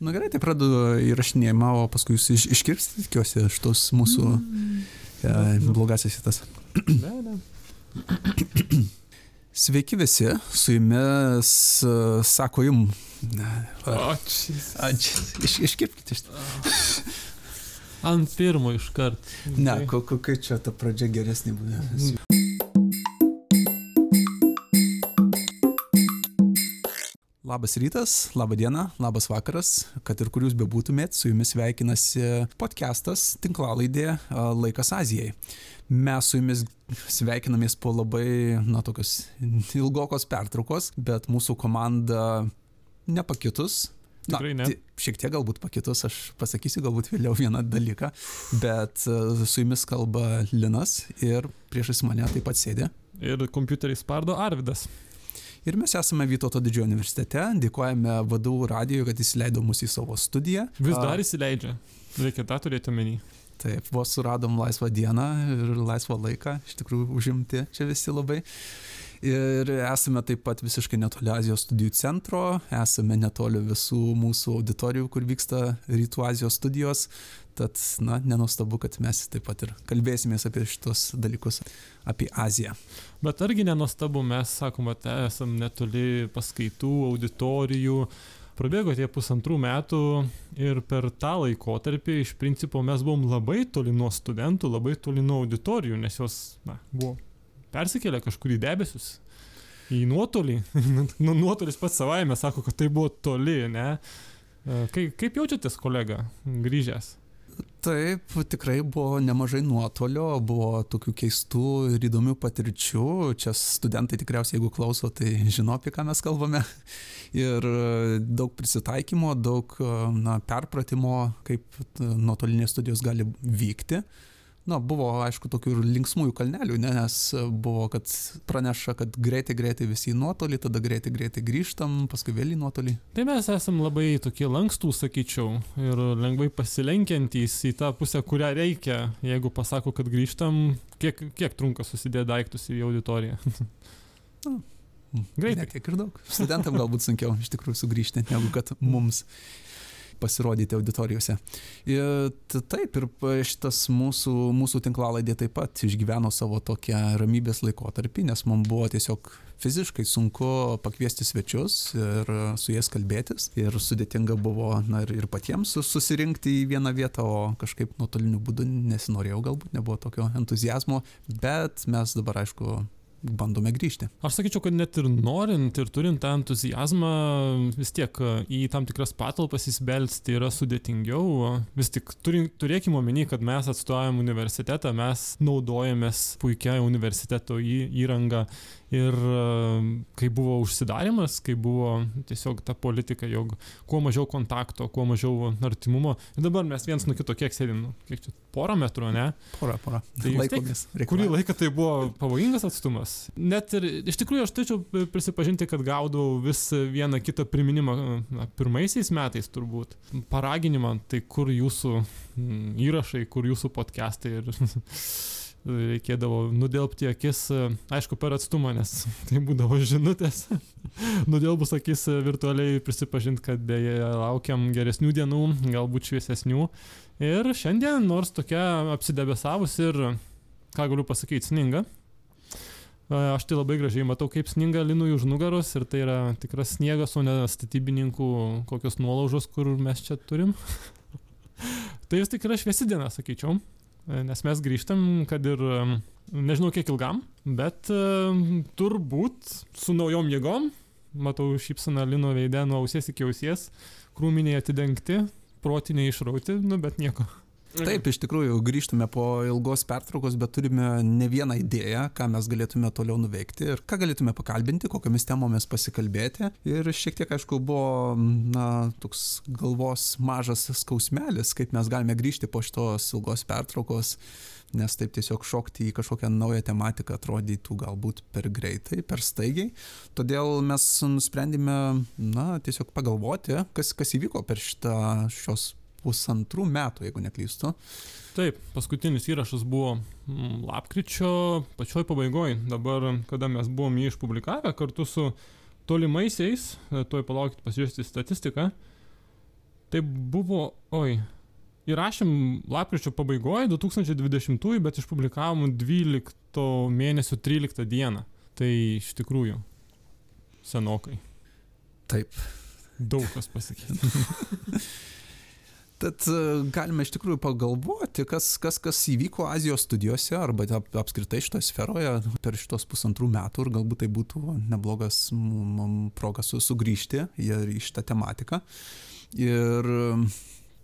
Nu gerai, tai pradedu įrašinėjimą, o paskui jūs iš, iškirpsite, tikiuosi, šitos mūsų mm. e, blogasias vietas. Ne, ne. Sveiki visi, su jumis e, sako jum. Ne, O, a, čis. a, čia, iš, iškirpkite šitą. Ant pirmo iškart. Ne, Tai- ko- kokia čia ta pradžia geresnė buvo. Labas rytas, laba diena, labas vakaras, kad ir kur jūs bebūtumėt, su jumis sveikinasi podcastas, tinklalaidė Laikas Azijai. Mes su jumis sveikinamės po labai, na, tokios ilgokos pertraukos, bet mūsų komanda nepakitus. Na, Tikrai ne. ti- Šiek tiek galbūt pakitus, aš pasakysiu galbūt vėliau vieną dalyką, bet su jumis kalba Linas ir priešais mane taip pat sėdė. Ir kompiuterį spardo Arvidas. Ir mes esame Vytauto didžiojo universitete, dėkojame VDU radijui, kad įsileido mus į savo studiją. Vis dar įsileidžia. Reikia tą turėti omeny. Taip, vos suradom laisvą dieną ir laisvą laiką, iš tikrųjų užimti čia visi labai. Ir esame taip pat visiškai netoli Azijos studijų centro, esame netoli visų mūsų auditorijų, kur vyksta Rytų Azijos studijos. Tad, na, nenustabu, kad mes taip pat ir kalbėsimės apie šitos dalykus, apie Aziją. Bet argi nenuostabu, mes, sakoma, te esam netoli paskaitų, auditorijų. Prabėgo tie pusantrų metų ir per tą laikotarpį iš principo mes buvom labai toli nuo studentų, labai toli nuo auditorijų, nes jos na, buvo persikėlę kažkur į debesius. Į nuotolį. nu, nuotolis pats savaime sako, kad tai buvo toli, ne? E, Kaip, kaip jaučiatės, kolega, grįžęs? Taip, tikrai buvo nemažai nuotolio, buvo tokių keistų ir įdomių patirčių. Čia studentai tikriausiai, jeigu klauso, tai žino, apie ką mes kalbame. Ir e, daug prisitaikymo, daug e, na, perpratimo, kaip nuotolinės studijos gali vykti. Na, buvo, aišku, tokių ir linksmųjų kalnelių, ne, nes buvo, kad praneša, kad greitai, greitai visi į nuotolį, tada greitai, greitai grįžtam, paskui vėl į nuotolį. Tai mes esam labai tokie lankstų, sakyčiau, ir lengvai pasilenkiantys į tą pusę, kurią reikia. Jeigu pasako, kad grįžtam, kiek, kiek trunka susidėti daiktus į auditoriją? Greitai. Ne tiek ir daug. Studentam galbūt sunkiau iš tikrųjų sugrįžti, negu kad mums pasirodyti auditorijose. Ir taip, ir šitas mūsų, mūsų tinklalaidė taip pat išgyveno savo tokią ramybės laikotarpį, nes mums buvo tiesiog fiziškai sunku pakviesti svečius ir su jais kalbėtis. Ir sudėtinga buvo na, ir, ir patiems su- susirinkti į vieną vietą, o kažkaip nuotoliniu būdu nesinorėjau, galbūt nebuvo tokio entuzijazmo, bet mes dabar, aišku, bandome grįžti. Aš sakyčiau, kad net ir norint ir turint tą entuzijazmą, vis tiek e, į tam tikras patalpas įsibelsti yra sudėtingiau. Vis tik turėkime omeny, kad mes atstovaujam universitetą, mes naudojamės puikia universiteto įranga. Ir kai buvo užsidarimas, kai buvo tiesiog ta politika, jog kuo mažiau kontakto, kuo mažiau artimumo. Ir dabar mes viens nuo kito kiek sėdim, nu, kiek čia, porą metrų, ne? Pora, pora. Tai Laikomės. Kurį laiką tai buvo pavojingas atstumas. Net ir iš tikrųjų aš turėčiau prisipažinti, kad gaudavau vis vieną kitą priminimą na, pirmaisiais metais turbūt. Paraginimą, tai kur jūsų įrašai, kur jūsų podcastai ir reikėdavo nudelbti akis, aišku, per atstumą, nes tai būdavo žinutės. Nudelbus akis virtualiai prisipažinti, kad dėja laukiam geresnių dienų, galbūt šviesesnių. Ir šiandien, nors tokia apsidebesavus ir, ką galiu pasakyti, sninga. E, Aš tai labai gražiai matau, kaip sninga linui už nugaros ir tai yra tikras sniegas, o ne statybininkų kokios nuolaužos, kur mes čia turim. tai vis tik yra šviesi diena, sakyčiau, E, nes mes grįžtam, kad ir nežinau kiek ilgam, bet turbūt su naujom jėgom, matau šypsaną lino veidę nuo ausies iki ausies, krūminiai atidengti, protiniai išrauti, nu bet nieko. Taip, iš tikrųjų, grįžtume po ilgos pertraukos, bet turime ne vieną idėją, ką mes galėtume toliau nuveikti ir ką galėtume pakalbinti, kokiamis temomis pasikalbėti. Ir šiek tiek, aišku, buvo, na, toks galvos mažas skausmelis, kaip mes galime grįžti po šitos ilgos pertraukos, nes taip tiesiog šokti į kažkokią naują tematiką atrodytų galbūt per greitai, per staigiai. Todėl mes nusprendėme, na, tiesiog pagalvoti, kas, kas įvyko per šitą šios pusantrų metų, jeigu neklystu. Taip, paskutinis įrašas buvo mm, lapkričio pačioj pabaigoje. Dabar, kada mes buvom jį išpublikavę kartu su tolimaisiais, e, tuoj palaukit pasižiūrėti statistiką, Tai buvo, oi, įrašėm lapkričio pabaigoje 2020, bet išpublikavom 12 mėnesio 13 dieną. Tai iš tikrųjų senokai. Taip. Daug kas pasikeitė. Tad e, galime iš tikrųjų pagalvoti, kas, kas, kas įvyko Azijos studijose arba ap, apskritai šitoje sferoje per šitos pusantrų metų ir galbūt tai būtų neblogas progas sugrįžti į šitą tematiką. Ir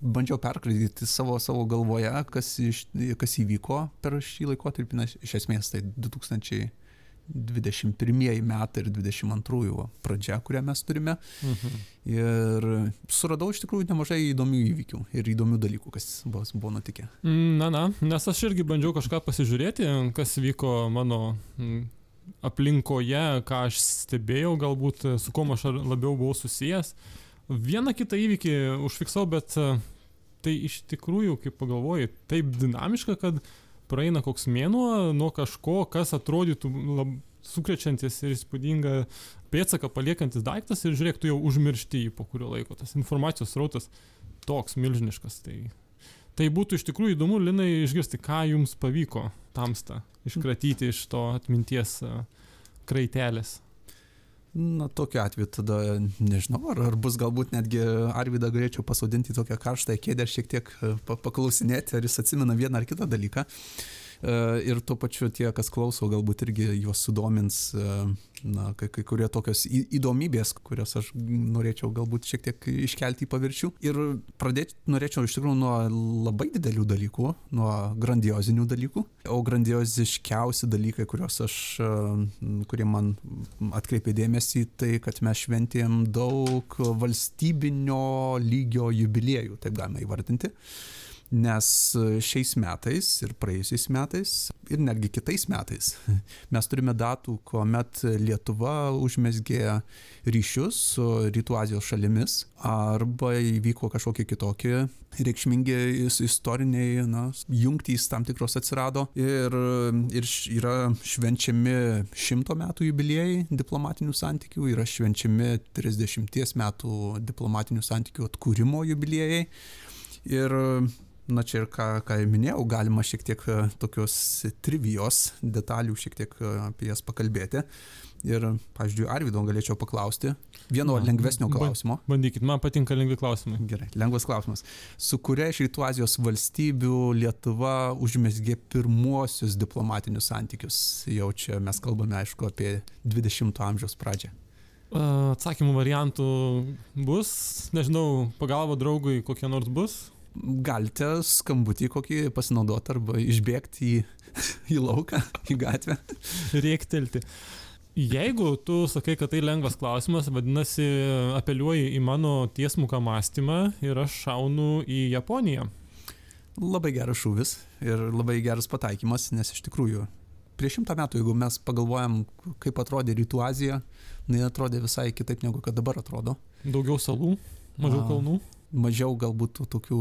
bandžiau perkratyti savo, savo galvoje, kas, iš, kas įvyko per šį laikotarpį, iš esmės tai 2000 21 metai ir 22 pradžia, kurią mes turime. Mhm. Ir suradau iš tikrųjų nemažai įdomių įvykių ir įdomių dalykų, kas buvo, buvo nutikę. Mm, na, na, nes aš irgi bandžiau kažką pasižiūrėti, kas vyko mano mm, aplinkoje, ką aš stebėjau, galbūt su kuo aš labiau buvau susijęs. Vieną kitą įvykį užfiksau, bet tai iš tikrųjų, kaip pagalvoju, taip dinamiška, kad uh, praeina koks mėnuo nuo kažko, kas atrodytų lab, sukrečiantis ir įspūdinga pėdsaką paliekantis daiktas ir žiūrėk, tu jau užmiršti jį po kurio laiko. Tas informacijos rautas toks milžiniškas. Tai, tai būtų iš tikrųjų įdomu, Linai, išgirsti, ką jums pavyko tamstą iškratyti iš to atminties kraitelės. Na, tokiu atveju tada nežinau, ar, ar bus galbūt netgi Arvidą galėčiau pasodinti tokią karštą kėdę ir šiek tiek paklausinėti, ar jis atsimena vieną ar kitą dalyką. E, ir tuo pačiu tie, kas klauso, galbūt irgi juos sudomins e, na, kai, kai kurie tokios įdomybės, kurias aš norėčiau galbūt šiek tiek iškelti į paviršių. Ir pradėti norėčiau iš tikrųjų nuo labai didelių dalykų, nuo grandiozinių dalykų. O grandioziškiausi dalykai, kuriuos aš, e, kurie man atkreipė dėmesį, tai kad mes šventėm daug valstybinio lygio jubiliejų, taip galima įvardinti nes šiais metais ir praėjusiais metais ir netgi kitais metais mes turime datų, kuomet Lietuva užmesgė ryšius su Rytų Azijos šalimis arba įvyko kažkokie kitokie reikšmingi istoriniai na, jungtys tam tikros atsirado ir, ir yra švenčiami šimto metų jubiliejai diplomatinių santykių, yra švenčiami 30 metų diplomatinių santykių atkūrimo jubiliejai. Ir na čia ir ką, ką jau minėjau, galima šiek tiek e, tokios trivijos detalių šiek tiek e, apie jas pakalbėti. Ir, pavyzdžiui, Arvido galėčiau paklausti vieno Na, lengvesnio klausimo. Bandykit, man patinka lengvi klausimai. Gerai, lengvas klausimas. Su kuria iš Rytų Azijos valstybių Lietuva užmesgė pirmuosius diplomatinius santykius? Jau čia mes kalbame, aišku, apie 20-ojo amžiaus pradžią. Atsakymų variantų bus, nežinau, pagalba draugui kokie nors bus, galite skambutį kokį pasinaudoti arba išbėgti į, į lauką, į gatvę. Rėktelti. Jeigu tu sakai, kad tai lengvas klausimas, vadinasi, apeliuoji į mano tiesmuką mąstymą ir aš šaunu į Japoniją. Labai geras šūvis ir labai geras pataikymas, nes iš tikrųjų prieš šimtą metų, jeigu mes pagalvojam, kaip atrodė Rytų Azija, jinai atrodė visai kitaip negu kad dabar atrodo. Daugiau salų, mažiau kalnų mažiau galbūt tokių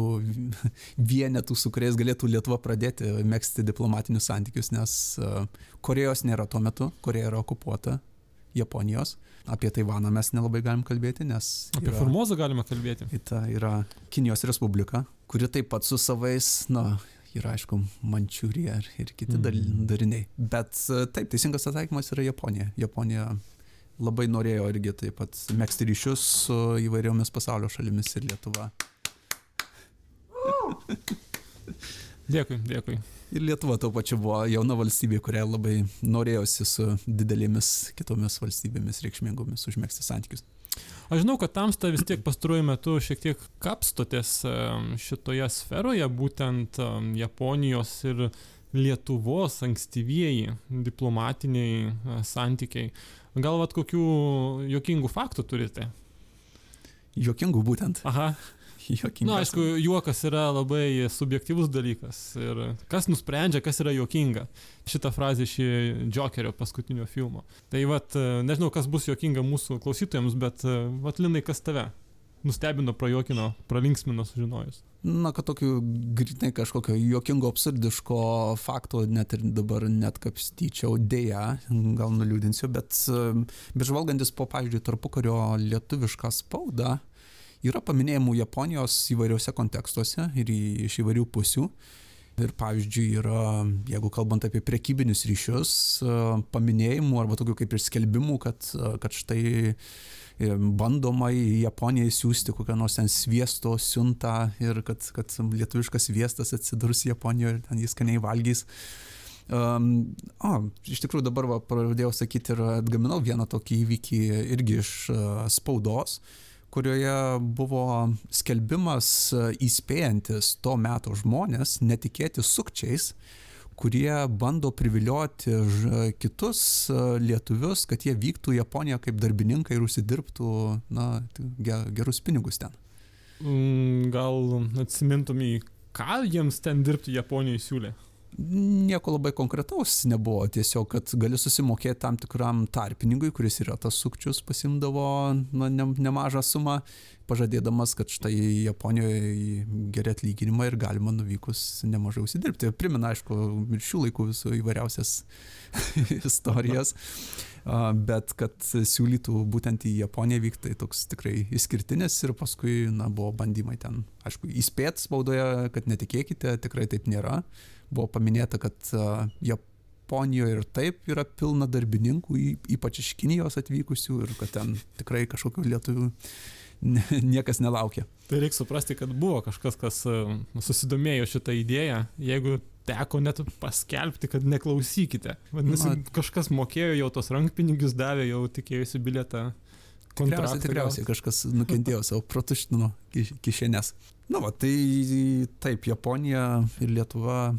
vienetų, su kuriais galėtų Lietuva pradėti mėgsti diplomatinius santykius, nes e, Korejos nėra tuo metu, Koreja yra okupuota. Japonijos. Apie Taivaną mes nelabai galim kalbėti, nes... Apie yra, Formozą galime kalbėti. Tai yra Kinijos Respublika, kuri taip pat su savais, na, yra aišku, Mančiūrija ir, ir kiti mm. dariniai. Bet e, taip, teisingas atsakymas yra Japonija. Japonija labai norėjo irgi taip pat mėgsti ryšius su įvairiomis pasaulio šalimis ir Lietuva. Dėkui, dėkui. Ir Lietuva tuo pačiu buvo jauna valstybė, kuriai labai norėjosi su didelėmis kitomis valstybėmis reikšmingomis užmėgsti santykius. Aš žinau, kad tamsta vis tiek pastaruoju metu šiek tiek kapstotės šitoje sferoje, būtent Japonijos ir Lietuvos ankstyvieji diplomatiniai santykiai. Gal vat kokių jokingų faktų turite? Jokingų būtent. Aha. Jokingas. Na, aišku, juokas yra labai subjektivus dalykas. Ir kas nusprendžia, kas yra juokinga. Šitą frazę iš Jokerio paskutinio filmo. Tai vat, nežinau, kas bus juokinga mūsų klausytojams, bet vat, Linai, kas tave nustebino, prajokino, pralinksmino sužinojus? na, kad tokių grinai kažkokio juokingo, absurdiško fakto net ir dabar net kapstyčiau, dėja, gal nuliūdinsiu, bet bežvalgantis po, pavyzdžiui, tarpukario lietuvišką spaudą, Yra paminėjimų Japonijos įvairiuose kontekstuose ir iš įvairių pusių. Ir pavyzdžiui, yra, jeigu kalbant apie prekybinius ryšius, paminėjimų arba tokių kaip ir skelbimų, kad, kad štai bandoma į Japoniją įsiųsti kokią nors ten sviesto siuntą ir kad, kad lietuviškas sviestas atsidurs Japonijoje ir ten jis skaniai valgys. Um, o, iš tikrųjų dabar va, pradėjau sakyti ir atgaminau vieną tokį įvykį irgi iš uh, spaudos, kurioje buvo skelbimas uh, įspėjantis to meto žmonės netikėti sukčiais, uh, kurie bando privilioti kitus e, lietuvius, kad jie vyktų į Japoniją kaip darbininkai ir užsidirbtų na, gerus pinigus ten. Mm, gal atsimintum į ką jiems ten dirbti Japonijoje siūlė? Nieko labai konkretaus nebuvo, tiesiog, kad gali susimokėti tam tikram tarpininkui, kuris yra tas sukčius, pasimdavo na, ne, nemažą sumą, pažadėdamas, kad štai Japonijoje geri atlyginimą ir galima nuvykus nemažai užsidirbti. Primena, aišku, ir šių laikų visų įvairiausias istorijas, bet kad siūlytų būtent į Japoniją vykti, tai toks tikrai išskirtinis ir paskui, na, buvo bandymai ten, aišku, įspėti spaudoje, kad netikėkite, tikrai taip nėra buvo paminėta, kad Japonijoje ir taip yra pilna darbininkų, ypač iš Kinijos atvykusių ir kad ten tikrai kažkokių lietuvių niekas nelaukia. Tai reikia suprasti, kad buvo kažkas, kas susidomėjo šitą idėją, jeigu teko net paskelbti, kad neklausykite. Vadinasi, Na, kažkas mokėjo jau tos rankpinigius, davė jau tikėjusi bilietą. Tikriausiai, tikriausiai kažkas nukentėjo savo pratuštino kišenės. Na, va, tai taip, Japonija ir Lietuva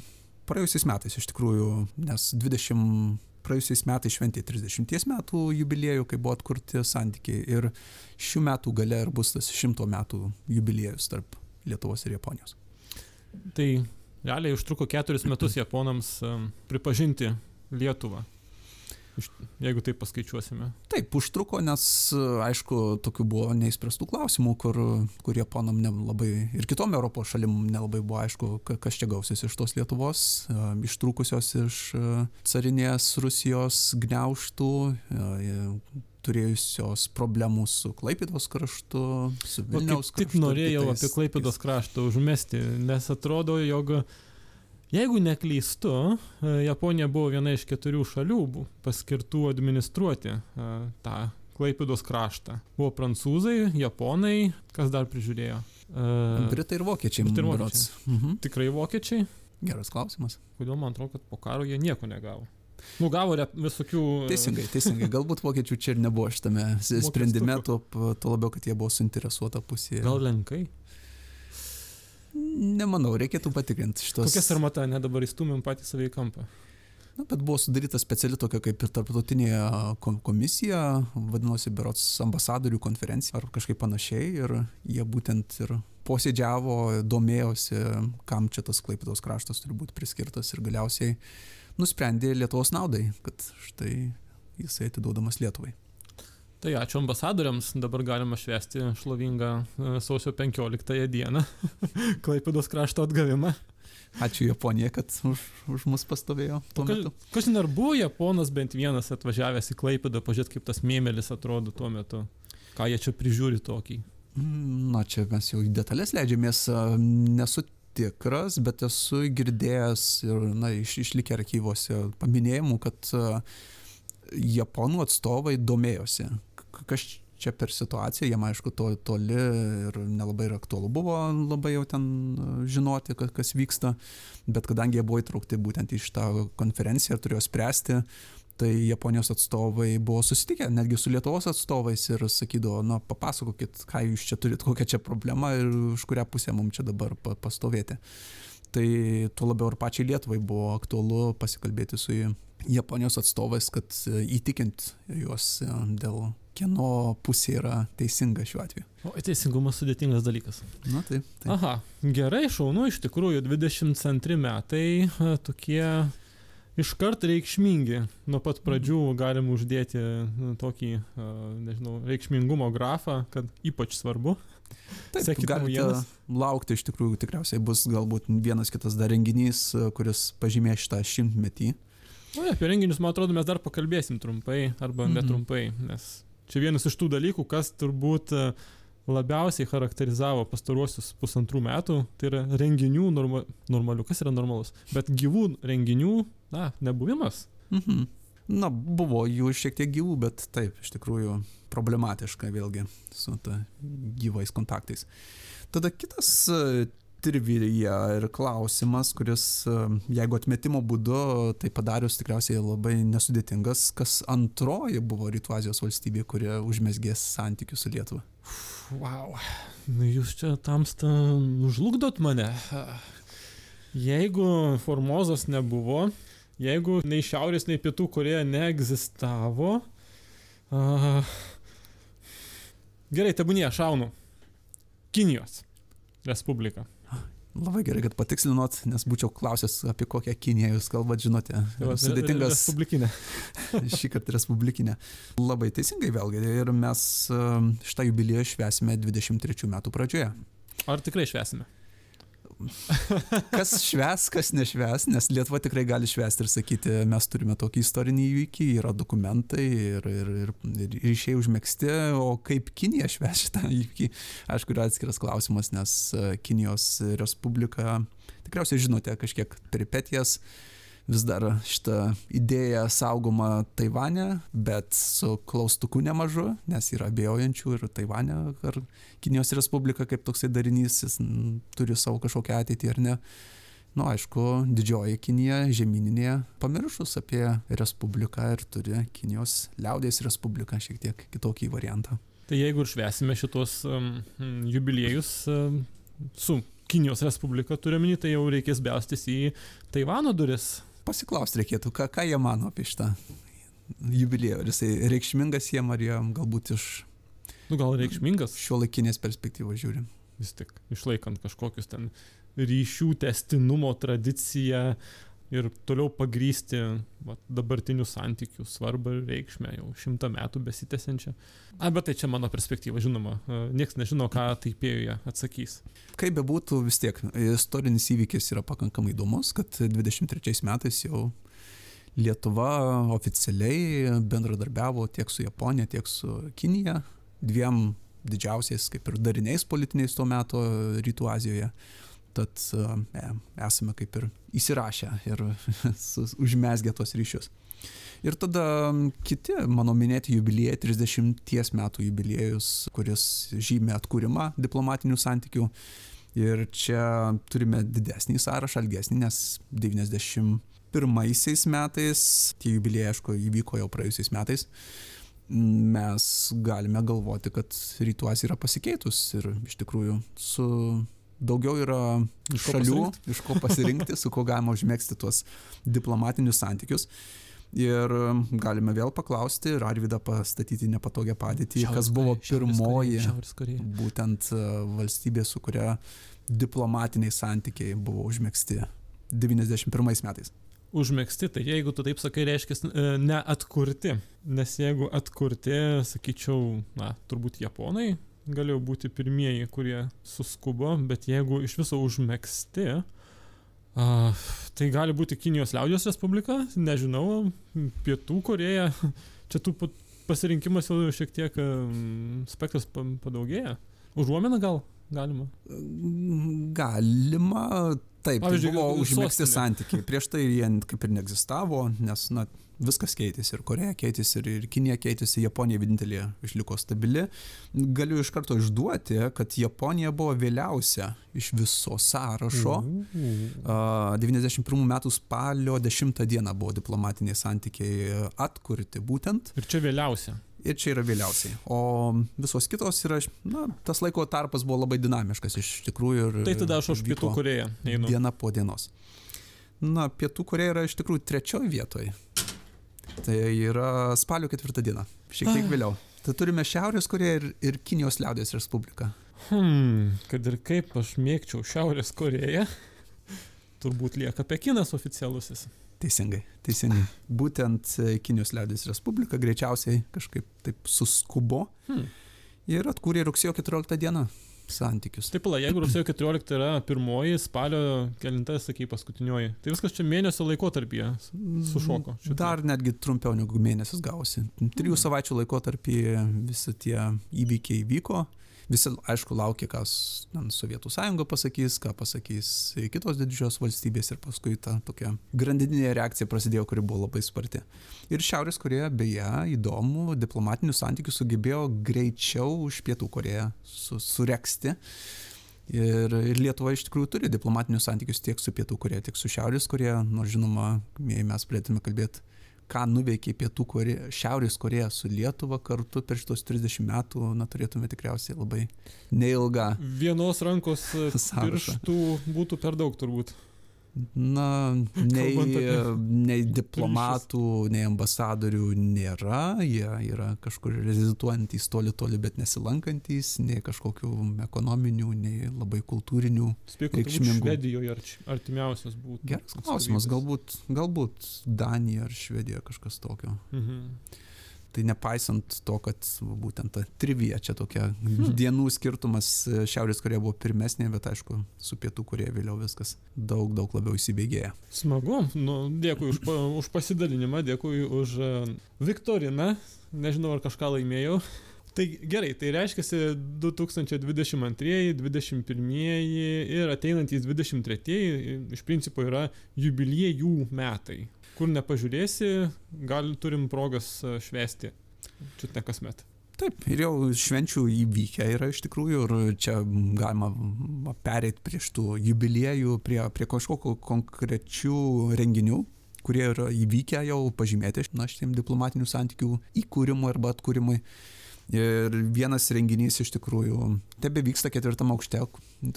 praėjusiais metais iš tikrųjų, nes 20 praėjusiais metais šventė 30 metų jubiliejų, kai buvo atkurti santykiai ir šių metų gale ir bus tas 100 metų jubiliejus tarp Lietuvos ir Japonijos. Tai realiai užtruko keturis metus japonams pripažinti Lietuvą jeigu taip paskaičiuosime. Taip, užtruko, nes aišku, tokių buvo neįspręstų klausimų, kur, kur Japonam nelabai ir kitom Europos šalim nelabai buvo aišku, kas čia gausis iš tos Lietuvos, ištrūkusios iš carinės Rusijos gniauštų, turėjusios problemų su Klaipėdos kraštu, su Vilniaus kraštu. Tik norėjau kitais, apie Klaipėdos kraštą užmesti, nes atrodo, jog Jeigu neklystu, e, Japonija buvo viena iš keturių šalių paskirtų administruoti e, tą Klaipėdos kraštą. Buvo prancūzai, japonai, kas dar prižiūrėjo? E, Britai ir vokiečiai. Britai ir vokiečiai. Mhm. Tikrai vokiečiai? Geras klausimas. Kodėl man atrodo, kad po karo jie nieko negavo? Nu, gavo visokių. Teisingai, teisingai. Galbūt vokiečių čia ir nebuvo šitame sprendime, tuo, tuo labiau, kad jie buvo suinteresuota pusėje. Gal lenkai? Nemanau, reikėtų patikrinti šitos. Kokia sarmata, ne dabar įstumėm patį save į kampą. Na, bet buvo sudaryta speciali tokia kaip ir tarptautinė komisija, vadinosi Berots ambasadorių konferencija ar kažkaip panašiai ir jie būtent ir posėdžiavo, domėjosi, kam čia tas Klaipėdos kraštas turi būti priskirtas ir galiausiai nusprendė Lietuvos naudai, kad štai jisai atiduodamas Lietuvai. Tai ačiū ambasadoriams, dabar galima švesti šlovingą e, sausio 15 dieną, Klaipėdos krašto atgavimą. Ačiū Japonija, kad už, už mus pastovėjo tuo metu. Kažin ar buvo Japonas bent vienas atvažiavęs į Klaipėdą, pažiūrėti, kaip tas mėmelis atrodo tuo metu, ką jie čia prižiūri tokį. Mm, na, čia mes jau į detalės leidžiamės, nesu tikras, bet esu girdėjęs ir, na, iš, išlikę archyvose paminėjimų, kad uh, japonų atstovai domėjosi, kas čia per situaciją, jiem aišku to toli ir nelabai ir aktualu buvo labai jau ten e, žinoti, kas vyksta, bet kadangi jie buvo įtraukti būtent į šitą konferenciją ir turėjo spręsti, tai Japonijos atstovai buvo susitikę netgi su Lietuvos atstovais ir sakydavo, na papasakokit, ką jūs čia turit, kokia čia problema ir už kurią pusę mums čia dabar pastovėti. Tai tuo labiau ir pačiai Lietuvai buvo aktualu pasikalbėti su Japonijos atstovais, kad e, įtikint juos e, dėl kieno pusė yra teisinga šiuo atveju. O teisingumas sudėtingas dalykas. Na taip. taip. Aha, gerai, šaunu, iš tikrųjų 22 metai e, tokie iškart reikšmingi. Nuo pat pradžių galim uždėti tokį, nežinau, reikšmingumo grafą, kad ypač svarbu. Taip, galite laukti, iš tikrųjų tikriausiai bus galbūt vienas kitas dar renginys, kuris pažymės šitą šimtmetį Na, apie renginius, man atrodo, mes dar pakalbėsim trumpai arba mhm. netrumpai, nes čia vienas iš tų dalykų, kas turbūt e, labiausiai charakterizavo pastaruosius pusantrų metų, tai yra renginių norma, normalių, kas yra normalus, bet gyvų renginių, na, nebuvimas. Mhm. Na, buvo jų šiek tiek gyvų, bet taip, iš tikrųjų problematiška vėlgi su ta gyvais kontaktais. Tada kitas trivija ir klausimas, kuris, e, jeigu atmetimo būdu, tai padarius tikriausiai labai nesudėtingas, kas antroji buvo Rytų Azijos valstybė, kurie užmesgė santykius su Lietuva. Wow, nu, jūs čia tamsta užlugdot mane. Jeigu Formozos nebuvo, jeigu nei Šiaurės, nei Pietų Koreja neegzistavo. Uh, gerai, tebūnie, šaunu. Kinijos Respublika. Labai gerai, kad patikslinot, nes būčiau klausęs, apie kokią Kiniją jūs kalbat, žinote. Tai Sudėtingas. Respublikinė. Šį kartą Respublikinė. Labai teisingai vėlgi. Ir mes um, šitą jubiliejų švesime 23 metų pradžioje. Ar tikrai švesime? Kas šves, kas nešves, nes Lietuva tikrai gali švesti ir sakyti, mes turime tokį istorinį įvykį, yra dokumentai ir, ir, ir, ir ryšiai užmėgsti, o kaip Kinija šves šitą įvykį, aišku, yra atskiras klausimas, nes e, Kinijos Respublika, tikriausiai žinote kažkiek peripetijas, vis dar šita idėja saugoma Taivane, bet su klaustuku nemažu, nes yra abejojančių ir Taivane, ar Kinijos Respublika kaip toksai darinys, jis turi savo kažkokią ateitį ar ne. Nu, aišku, didžioji Kinija žemyninė pamiršus apie Respubliką ir turi Kinijos liaudės Respubliką šiek tiek kitokį variantą. Tai jeigu ir švesime šitos um, jubiliejus um, su Kinijos Respublika turiuomenį, tai jau reikės belstis į Taivano duris pasiklausti reikėtų, ką, ką jie mano apie šitą jubiliejų. Ar jisai reikšmingas jiem, ar jiem galbūt iš... Nu, gal reikšmingas. Šio laikinės perspektyvos žiūrim. Vis tik, išlaikant kažkokius ten ryšių testinumo tradiciją ir toliau pagrysti va, dabartinių santykių svarbą ir reikšmę jau šimtą metų besitęsiančią. A, bet tai čia mano perspektyva, žinoma, niekas nežino, ką taipėjoje atsakys. Kaip bebūtų, vis tiek istorinis įvykis yra pakankamai įdomus, kad 23 metais jau Lietuva oficialiai bendradarbiavo tiek su Japonija, tiek su Kinija, dviem didžiausiais kaip ir dariniais politiniais tuo metu Rytų Azijoje. Tad e, esame kaip ir įsirašę ir užmesgę tos ryšius. Ir tada kiti mano minėti jubiliejai, 30 metų jubiliejus, kuris žymė atkūrimą diplomatinių santykių. Ir čia turime didesnį sąrašą, ilgesnį, nes 91 metais, tie jubiliejai, aišku, įvyko jau praėjusiais metais, mes galime galvoti, kad rytuos yra pasikeitus ir iš tikrųjų su daugiau yra iš šalių, iš ko pasirinkti, su kuo galima užmėgsti tuos diplomatinius santykius. Ir um, galime vėl paklausti ir Arvidą pastatyti nepatogią padėtį, šiaurės kas buvo pirmoji šiaurės Korėja. būtent uh, valstybė, su kuria diplomatiniai santykiai buvo užmėgsti 91 metais. Užmėgsti, tai jeigu tu taip sakai, reiškia e, neatkurti. Nes jeigu atkurti, sakyčiau, na, turbūt japonai galėjo būti pirmieji, kurie suskubo, bet jeigu iš viso užmėgsti, Uh, tai gali būti Kinijos liaudijos Respublika, nežinau, Pietų Koreja, čia tų pasirinkimas jau šiek tiek um, spektras padaugėja. Užuomena gal galima? Galima, taip, Pavyzdžiui, tai buvo užmėgsti santykiai. Prieš tai jie kaip ir neegzistavo, nes, na, viskas keitėsi ir Koreja keitėsi, ir, ir Kinija keitėsi, Japonija vienintelė išliko stabili. Galiu iš karto išduoti, kad Japonija buvo vėliausia iš viso sąrašo. Uh, 91 metų spalio 10 dieną buvo diplomatiniai santykiai atkurti būtent. Ir čia vėliausia. Ir čia yra vėliausiai. O visos kitos yra, na, tas laiko tarpas buvo labai dinamiškas iš tikrųjų. Ir, tai tada aš už Pietų Koreją einu. Diena po dienos. Na, Pietų Koreja yra iš tikrųjų trečioje vietoje. Tai yra spalio ketvirtą dieną, šiek tiek ah. vėliau. Tai turime Šiaurės Koreją ir, ir Kinijos liaudės Respubliką. Hmm, kad ir kaip aš mėgčiau Šiaurės Koreją, turbūt lieka Pekinas oficialusis. Teisingai, teisingai. Būtent e, Kinijos liaudės Respublika greičiausiai kažkaip taip suskubo hmm. ir atkūrė rugsėjo 14 dieną santykius. Taip, pala, jeigu rugsėjo 14 yra pirmoji, spalio kelinta, sakai, paskutinioji, tai viskas čia mėnesio laikotarpyje sušoko. Šitą. Dar netgi trumpiau negu mėnesis gausi. Trijų savaičių laikotarpyje visi tie įvykiai vyko visi, aišku, laukia, kas ten, Sovietų sąjunga pasakys, ką pasakys kitos didžiosios valstybės ir paskui ta tokia grandininė reakcija prasidėjo, kuri buvo labai sparti. Ir Šiaurės Koreja, beje, įdomu, diplomatinius santykius sugebėjo greičiau už Pietų Koreją su, sureksti. Ir, ir Lietuva iš tikrųjų turi diplomatinius santykius tiek su Pietų Koreja, tiek su Šiaurės Koreja, nors žinoma, mes pradėtume kalbėti, ką nuveikė Pietų Koreja, Šiaurės Koreja su Lietuva kartu per šitos 30 metų, na, turėtume tikriausiai labai neilgą. Vienos rankos pirštų būtų per daug turbūt. Na, nei, nei diplomatų, nei ambasadorių nėra, jie yra kažkur reziduojantys toli toli, bet nesilankantys, nei kažkokių ekonominių, nei labai kultūrinių. Reikšmingų. Švedijoje ar artimiausias būtų. Geras klausimas, galbūt, galbūt Danija ar Švedija kažkas tokio. Mhm. Tai nepaisant to, kad būtent ta trivija čia tokia hmm. dienų skirtumas, e, Šiaurės Korėja buvo pirmesnė, bet aišku, su Pietų Korėja vėliau viskas daug, daug labiau įsibėgėja. Smagu, nu, dėkui už, už pasidalinimą, dėkui už uh, Viktoriną, nežinau ar kažką laimėjau. Tai gerai, tai reiškia 2022, 2021 ir ateinantys 2023 iš principo yra jubiliejų metai kur nepažiūrėsi, gal turim progas e, švesti. Čia ne kasmet. Taip, ir jau švenčių įvykę yra iš tikrųjų ir čia galima pereiti prieš tų jubiliejų, prie, prie kažkokių konkrečių renginių, kurie yra įvykę jau pažymėti na, šitiem diplomatinių santykių įkūrimui arba atkūrimui. Ir vienas renginys iš tikrųjų tebe vyksta ketvirtam aukšte,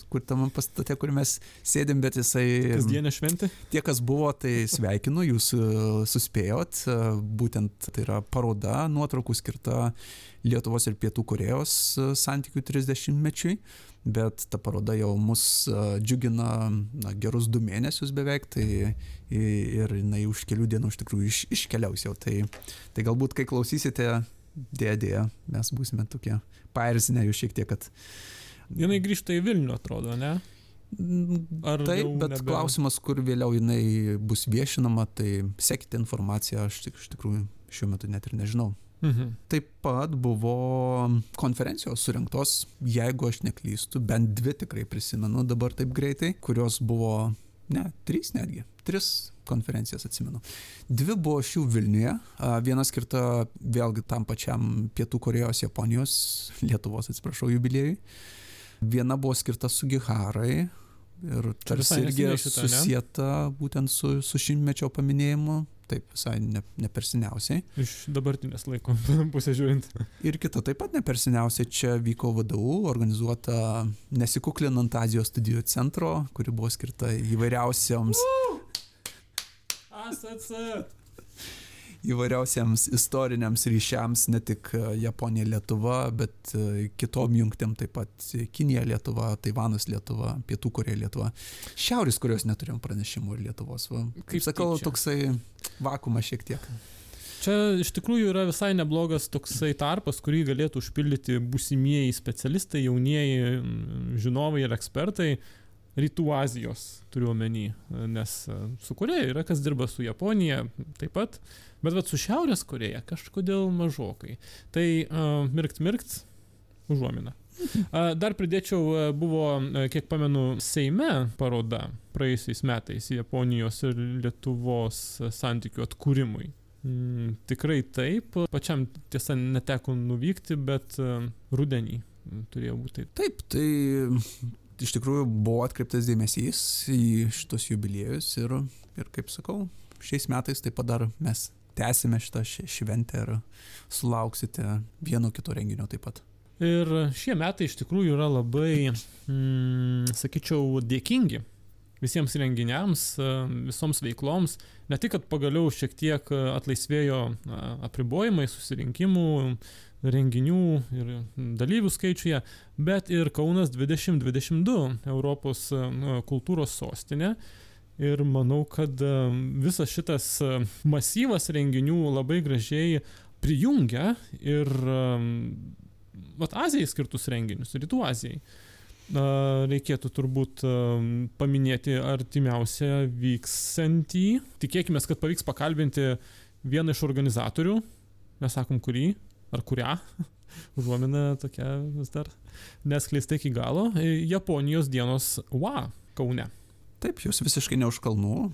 kur tam pastate, kur mes sėdim, bet jisai... Kasdienė šventė? Tie, kas buvo, tai sveikinu, jūs e, suspėjot. E, būtent tai yra paroda nuotraukų skirta Lietuvos ir Pietų Korejos e, santykių 30-mečiui. Bet ta paroda jau mus džiugina na, gerus du mėnesius beveik, tai ir jinai už kelių dienų iš tikrųjų iš, iškeliaus jau. Tai, tai galbūt, kai klausysite dėja, dėja, mes būsime tokie pairzinę jų šiek tiek, kad... Jinai grįžta į Vilnių, atrodo, ne? Ar Taip, bet nebe... klausimas, kur vėliau jinai bus viešinama, tai sekite informaciją, aš tik, iš tikrųjų šiuo metu net ir nežinau. Mhm. Taip pat buvo konferencijos surinktos, jeigu aš neklystu, bent dvi tikrai prisimenu dabar taip greitai, kurios buvo, ne, trys netgi, tris konferencijas atsimenu. Dvi buvo šių Vilniuje, viena skirta vėlgi tam pačiam Pietų Korejos, Japonijos, Lietuvos, atsiprašau, jubiliejui. Viena buvo skirta Sugiharai ir tarsi irgi susijęta būtent su, su šimtmečio paminėjimu, taip visai ne, ne per seniausiai. Iš dabartinės laiko pusės žiūrint. Ir kita taip pat ne per seniausiai čia vyko VDU, organizuota nesikuklinant Azijos studijų centro, kuri buvo skirta įvairiausiams uh! Įvairiausiems istoriniams ryšiams, ne tik e, Japonija, Lietuva, bet e, kitom jungtėm taip pat Kinija, Lietuva, Taivanas, Lietuva, Pietų Koreja, Lietuva. Šiaurės Korejos neturėjom pranešimų ir Lietuvos. Va. Kaip sakau, tyčia. toksai vakumas šiek tiek. Čia iš tikrųjų yra visai neblogas toksai tarpas, kurį galėtų užpildyti būsimieji specialistai, jaunieji žinovai ir ekspertai rytų Azijos turiu omeny, nes e, su Koreja yra kas dirba su Japonija taip pat, bet vat, su Šiaurės Koreja kažkodėl mažokai. Tai uh, mirkt mirkt, užuomina. Uh, dar pridėčiau, buvo, kiek pamenu, Seime paroda praėjusiais metais Japonijos ir Lietuvos santykių atkūrimui. Mm, tikrai taip, pačiam tiesa neteko nuvykti, bet rudenį turėjo būti. Taip, tai iš tikrųjų buvo atkreiptas dėmesys į šitos jubiliejus ir, ir kaip sakau, šiais metais taip pat dar mes tęsime šitą šventę ir sulauksite vieno kito renginio taip pat. Ir šie metai iš tikrųjų yra labai, mm, sakyčiau, dėkingi visiems renginiams, visoms veikloms. Ne tik, kad pagaliau šiek tiek atlaisvėjo apribojimai susirinkimų, renginių ir dalyvių skaičiuje, bet ir Kaunas 2022 Europos kultūros sostinė. Ir manau, kad e, visas šitas e, masyvas renginių labai gražiai prijungia ir e, vat, Azijai skirtus renginius, Rytų Azijai. Reikėtų turbūt paminėti artimiausią vyksantį. Tikėkime, kad pavyks pakalbinti vieną iš organizatorių, mes sakom kurį, ar kurią, užuomina tokia vis dar neskleista iki galo. Japonijos dienos WA Kaune. Taip, jos visiškai ne už kalnų,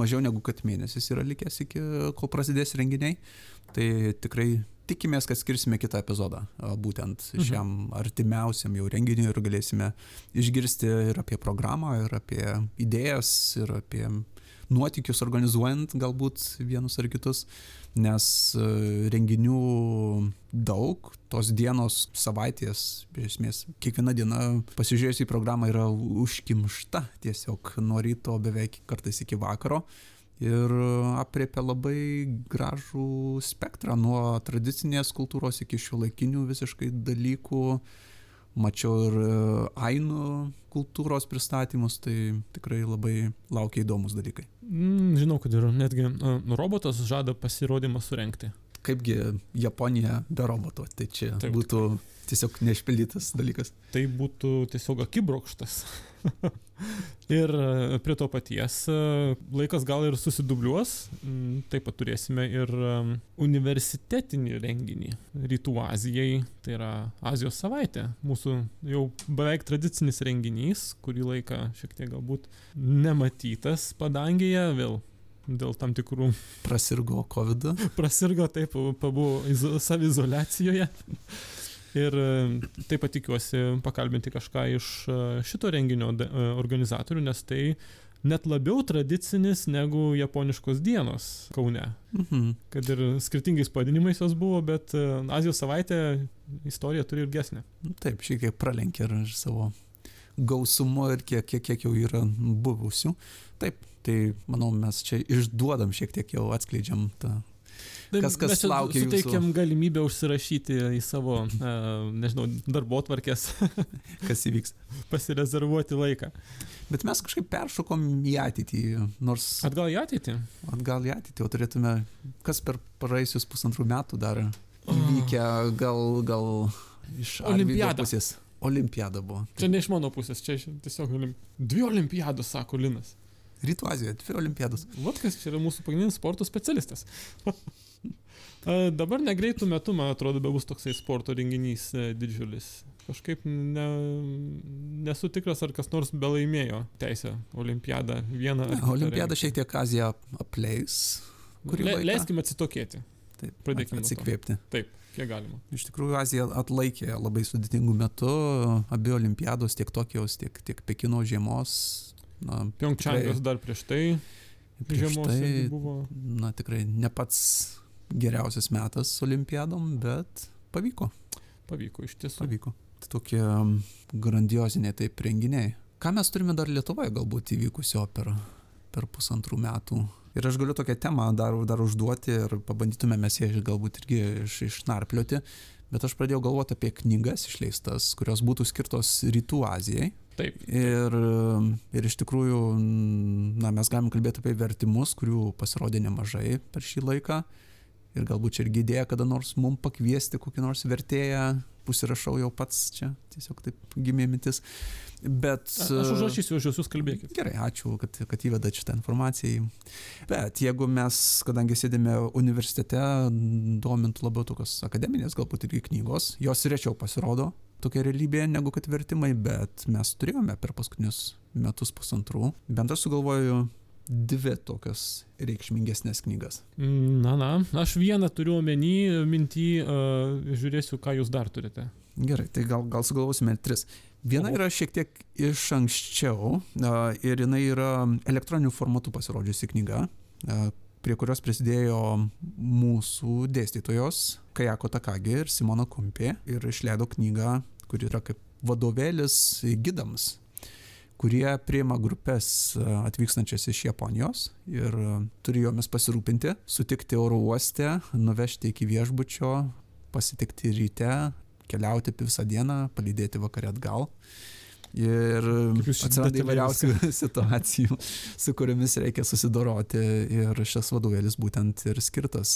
mažiau negu kad mėnesis yra likęs iki kol prasidės renginiai. Tai tikrai tikimės, kad skirsime kitą epizodą būtent mhm. šiam artimiausiam jau renginiui ir galėsime išgirsti ir apie programą, ir apie idėjas, ir apie nuotykius organizuojant galbūt vienus ar kitus, nes e, renginių daug, tos dienos, savaitės, iš esmės, kiekviena diena pasižiūrėjus į programą yra užkimšta tiesiog nuo ryto beveik kartais iki vakaro ir apriepia labai gražų spektrą nuo tradicinės kultūros iki šiuolaikinių visiškai dalykų mačiau ir e, ainų kultūros pristatymus, tai tikrai labai laukia įdomus dalykai. Mm, žinau, kad ir netgi uh, robotas žada pasirodymą surenkti. Kaipgi Japonija be roboto, tai čia Taip. būtų tiesiog neišpildytas dalykas. Tai būtų tiesiog akibrokštas. ir e, prie to paties e, laikas gal ir susidubliuos, mm, taip pat turėsime ir e, universitetinį renginį Rytų Azijai, tai yra Azijos savaitė, mūsų jau beveik tradicinis renginys, kurį laiką šiek tiek galbūt nematytas padangėje, vėl dėl tam tikrų. Prasirgo COVID. Prasirgo, taip, pabuvo savizolacijoje. Ir e, taip pat tikiuosi pakalbinti kažką iš e, šito renginio e, organizatorių, nes tai net labiau tradicinis negu japoniškos dienos Kaune. Mhm. Kad ir skirtingais pavadinimais jos buvo, bet Azijos savaitė istorija turi ilgesnė. Taip, šiek tiek pralenkė ir savo gausumu ir kiek, kiek, kiek jau yra buvusių. Taip, tai manau mes čia išduodam šiek tiek jau atskleidžiam tą kas, kas mes laukia. Suteikiam jūsų... galimybę užsirašyti į savo, uh, nežinau, darbo tvarkės. kas įvyks. Pasirezervuoti laiką. Bet mes kažkaip peršokom į ateitį, nors... Atgal į ateitį? Atgal į ateitį, o turėtume, kas per praeisius pusantrų metų dar įvykę, gal, gal iš Olimpiados pusės. Olimpiada buvo. Čia ne iš mano pusės, čia tiesiog olim... dvi olimpiados, sako Linas. Rytų Azijoje, dvi olimpiados. Vat kas čia yra mūsų pagrindinis sporto specialistas. Dabar negreitų metų, man atrodo, bebus toksai sporto renginys e, didžiulis. Kažkaip ne, nesu tikras, ar kas nors belaimėjo teisę olimpiadą vieną. Ne, olimpiadą šiek tiek Aziją apleis. Le, leiskime atsitokėti. Taip, Pradėkime atsikvėpti. Taip, kiek galima. Iš tikrųjų, Azija atlaikė labai sudėtingų metų, abi olimpiados, tiek Tokijos, tiek, tiek Pekino žiemos. Pjongčangas dar prieš tai. Prieš tai buvo. Na tikrai ne pats geriausias metas olimpiadom, bet pavyko. Pavyko iš tiesų. Pavyko. Tai tokie grandioziniai taip renginiai. Ką mes turime dar Lietuvoje galbūt įvykusio per, per pusantrų metų? Ir aš galiu tokią temą dar, dar užduoti ir pabandytume mes ją galbūt irgi iš, išnarplioti. Bet aš pradėjau galvoti apie knygas išleistas, kurios būtų skirtos Rytų Azijai. Taip. Ir, ir iš tikrųjų, na, mes galim kalbėti apie vertimus, kurių pasirodė nemažai per šį laiką ir galbūt čia irgi idėja kada nors mum pakviesti kokį nors vertėją, pusirašau jau pats čia, tiesiog taip gimė mintis. Bet... A, aš užrašysiu už jūsų kalbėkit. Gerai, ačiū, kad, kad įvedat šitą informaciją. Bet jeigu mes, kadangi sėdime universitete, domintų labiau tokios akademinės, galbūt irgi knygos, jos rečiau pasirodo tokia realybė negu kad vertimai, bet mes turėjome per paskutinius metus pusantrų. Bent aš sugalvoju dvi tokias reikšmingesnės knygas. Na, na, aš vieną turiu omeny, mintį, uh, žiūrėsiu, ką jūs dar turite. Gerai, tai gal, gal sugalvosime tris. Viena yra šiek tiek iš anksčiau uh, ir jinai yra elektroniniu formatu pasirodžiusi knyga, uh, prie kurios prisidėjo mūsų dėstytojos Kajako Takagi ir Simona Kumpė ir išleido knygą, kuri yra kaip vadovėlis gidams kurie priima grupės e, atvykstančias iš Japonijos ir e, turi jomis pasirūpinti, sutikti oro uoste, nuvežti iki viešbučio, pasitikti ryte, keliauti visą dieną, palydėti vakarė atgal. Ir atsiranda įvairiausių situacijų, su kuriomis reikia susidoroti. Ir šis vadovėlis būtent ir skirtas,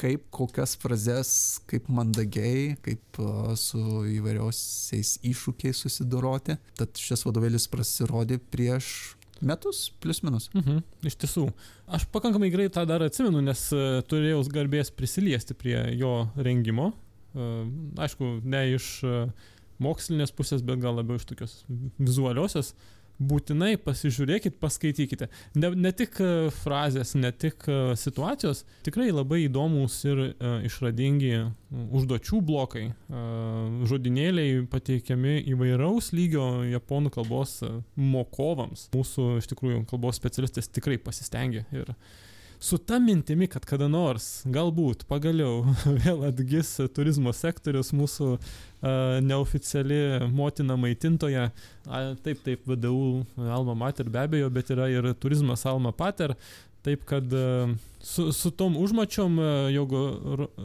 kaip kokias frazes, kaip mandagiai, kaip su įvairiausiais iššūkiais susidoroti. Tad šis vadovėlis pasirodė prieš metus, plus minus. Mhm, iš tiesų. Aš pakankamai gerai tą dar atsimenu, nes turėjau garbės prisiliesti prie jo rengimo aišku, ne iš mokslinės pusės, bet gal labiau iš tokios vizualiosios, būtinai pasižiūrėkit, paskaitykite. Ne, ne tik e, frazės, ne tik e, situacijos, tikrai labai įdomus ir e, išradingi užduočių blokai, žodinėliai pateikiami įvairaus lygio japonų kalbos mokovams. Mūsų iš tikrųjų kalbos specialistas tikrai pasistengė ir su ta mintimi, kad kada nors, galbūt, pagaliau vėl atgis turizmo sektorius, mūsų uh, neoficiali motina maitintoja, uh, taip, taip, VDU Alma Mater be abejo, bet yra ir turizmas Alma Pater, Taip kad su, su tom užmačiom, jeigu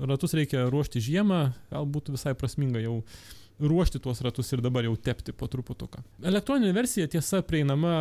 ratus reikia ruošti žiemą, galbūt visai prasminga jau ruošti tuos ratus ir dabar jau tepti po truputuką. Elektroninė versija tiesa prieinama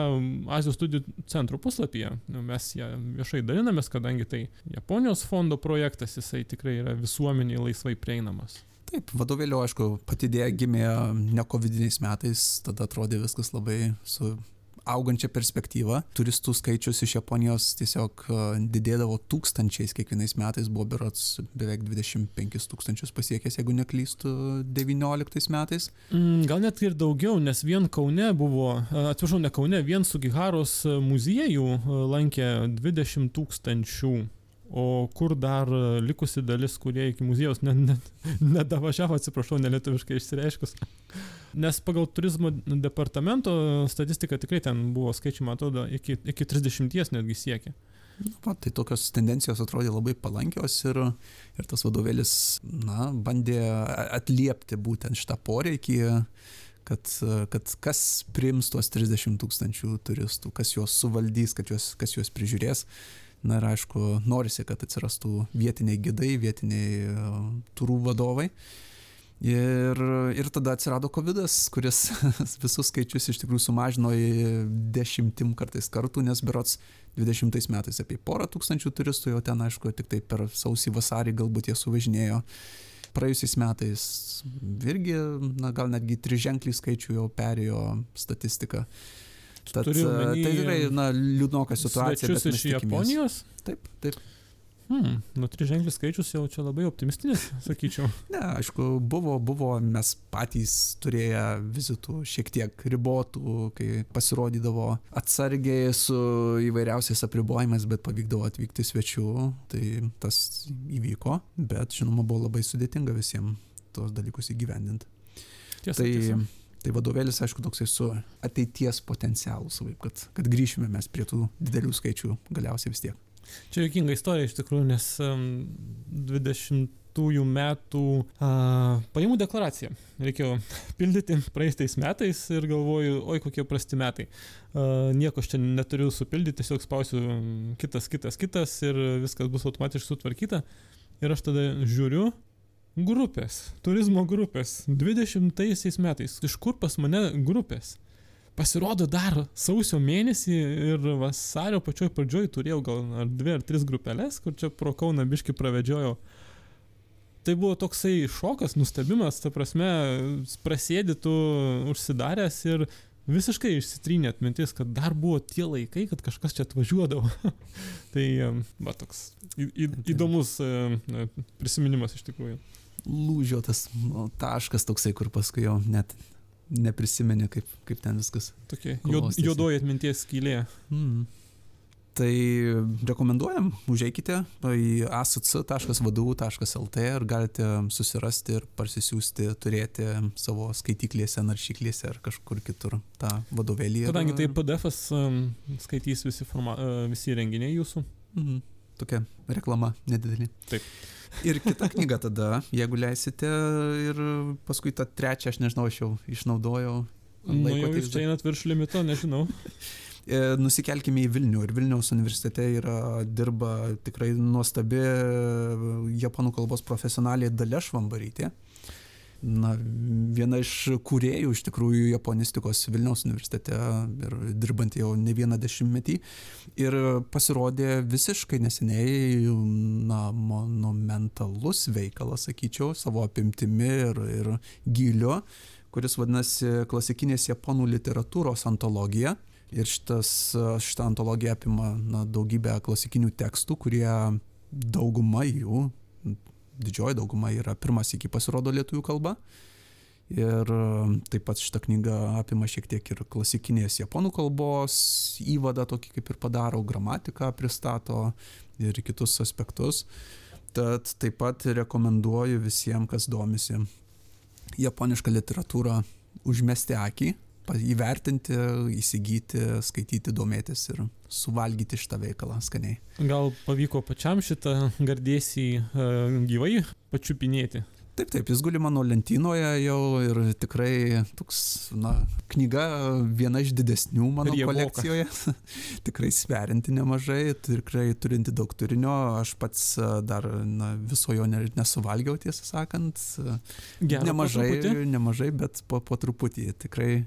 Azijos studijų centro puslapyje. Nu, mes ją viešai dalinamės, kadangi tai Japonijos fondo projektas, jisai tikrai yra visuomeniai laisvai prieinamas. Taip, vadovėlio, aišku, pati idėja gimė ne COVID metais, tada atrodė viskas labai su augančią perspektyvą. Turistų skaičius iš Japonijos tiesiog e, didėdavo tūkstančiais kiekvienais metais, buvo berots beveik 25 tūkstančius pasiekęs, jeigu neklystu, 19 metais. Mm, gal net ir daugiau, nes vien Kaune buvo, e, atsiprašau, ne Kaune, vien Sugiharos muziejų e, lankė 20 tūkstančių O kur dar likusi dalis, kurie iki muziejaus nedavažiavo, ne, ne atsiprašau, nelietuviškai išsireiškus. Nes pagal turizmo departamento statistiką tikrai ten buvo skaičiai, man atrodo, iki, iki 30 netgi siekia. Va, tai tokios tendencijos atrodė labai palankios ir, ir tas vadovėlis, na, bandė atliepti būtent šitą poreikį, kad, kad kas priims tuos 30 tūkstančių turistų, kas juos suvaldys, juos, kas juos prižiūrės. Na ir aišku, norisi, kad atsirastų vietiniai gidai, vietiniai turų vadovai. Ir, ir tada atsirado COVID, kuris visus skaičius iš tikrųjų sumažino į dešimtim kartais kartų, nes berots 20 metais apie porą tūkstančių turistų jau ten, aišku, tik tai per sausį vasarį galbūt jie suvažinėjo. Praėjusiais metais irgi, na gal netgi triženklį skaičių jau perėjo statistika. Tad, tai tikrai, na, liūdnoka situacija. Svečius iš Japonijos? Taip, taip. Hmm, nu, triženklis skaičius jau čia labai optimistinis, sakyčiau. ne, aišku, buvo, buvo, mes patys turėję vizitų šiek tiek ribotų, kai pasirodydavo atsargiai su įvairiausiais apribojimais, bet pavykdavo atvykti svečių, tai tas įvyko, bet žinoma buvo labai sudėtinga visiems tos dalykus įgyvendinti. Tiesa, tai, tiesa. Tai vadovėlis, aišku, toksai su ateities potencialu, kad, kad grįšime mes prie tų didelių skaičių galiausiai vis tiek. Čia jokinga istorija iš tikrųjų, nes um, 20 metų a, pajamų deklaraciją reikėjo pildyti praeistais metais ir galvoju, oi kokie prasti metai. A, nieko aš čia neturiu supildyti, tiesiog spausiu kitas, kitas, kitas ir viskas bus automatiškai sutvarkyta. Ir aš tada žiūriu, grupės, turizmo grupės, 20 metais, iš kur pas mane grupės? Pasirodo dar sausio mėnesį ir vasario pačioj pradžioj turėjau gal ar dvi ar tris grupelės, kur čia pro Kauną biški pravedžiojau. Tai buvo toksai šokas, nustebimas, ta prasme, prasėdytų užsidaręs ir visiškai išsitrynė atmintis, kad dar buvo tie laikai, kad kažkas čia atvažiuodavo. tai, va, toks į, į, įdomus prisiminimas iš tikrųjų. Lūžio tas nu, taškas toksai, kur paskui jau net neprisimeni, kaip, kaip ten viskas. Tokia juodoji atminties skylė. Mm. Tai rekomenduojam, užeikite į asc.vdu.lt ir galite susirasti ir parsisiųsti, turėti savo skaityklėse, naršyklėse ar kažkur kitur tą vadovėlį. Kadangi tai PDF um, skaitys visi, forma, uh, visi renginiai jūsų. Mhm. Tokia reklama nedidelė. Taip. Ir kita knyga tada, jeigu leisite, ir paskui tą trečią, aš nežinau, aš jau išnaudojau. Nu, jau jūs čia einat virš limito, nežinau. E, nusikelkime į Vilnių ir Vilniaus universitete yra, dirba tikrai nuostabi japonų kalbos profesionaliai Dalė Švambarytė na, viena iš kūrėjų iš tikrųjų japonistikos Vilniaus universitete ir dirbant jau ne vieną dešimtmetį. Ir pasirodė visiškai neseniai na, monumentalus veikalas, sakyčiau, savo apimtimi ir, ir giliu, kuris vadinasi klasikinės japonų literatūros antologija. Ir šitas, šitą antologiją apima na, daugybę klasikinių tekstų, kurie dauguma jų didžioji dauguma yra pirmas iki pasirodo lietuvių kalba. Ir taip pat šitą knygą apima šiek tiek ir klasikinės japonų kalbos įvadą, tokį kaip ir padaro, gramatiką pristato ir kitus aspektus. Tad taip pat rekomenduoju visiems, kas domisi japonišką literatūrą, užmesti akį, įvertinti, įsigyti, skaityti, domėtis ir suvalgyti šitą veikalą skaniai. Gal pavyko pačiam šitą gardėsį uh, gyvai pačiupinėti? Taip, taip, jis guli mano lentynoje jau ir tikrai toks, na, knyga viena iš didesnių mano kolekcijoje. tikrai sverinti nemažai, tikrai turinti daug turinio. Aš pats dar na, viso jo nesuvalgiau, tiesą sakant. Gerą nemažai, nemažai, bet po, po truputį tikrai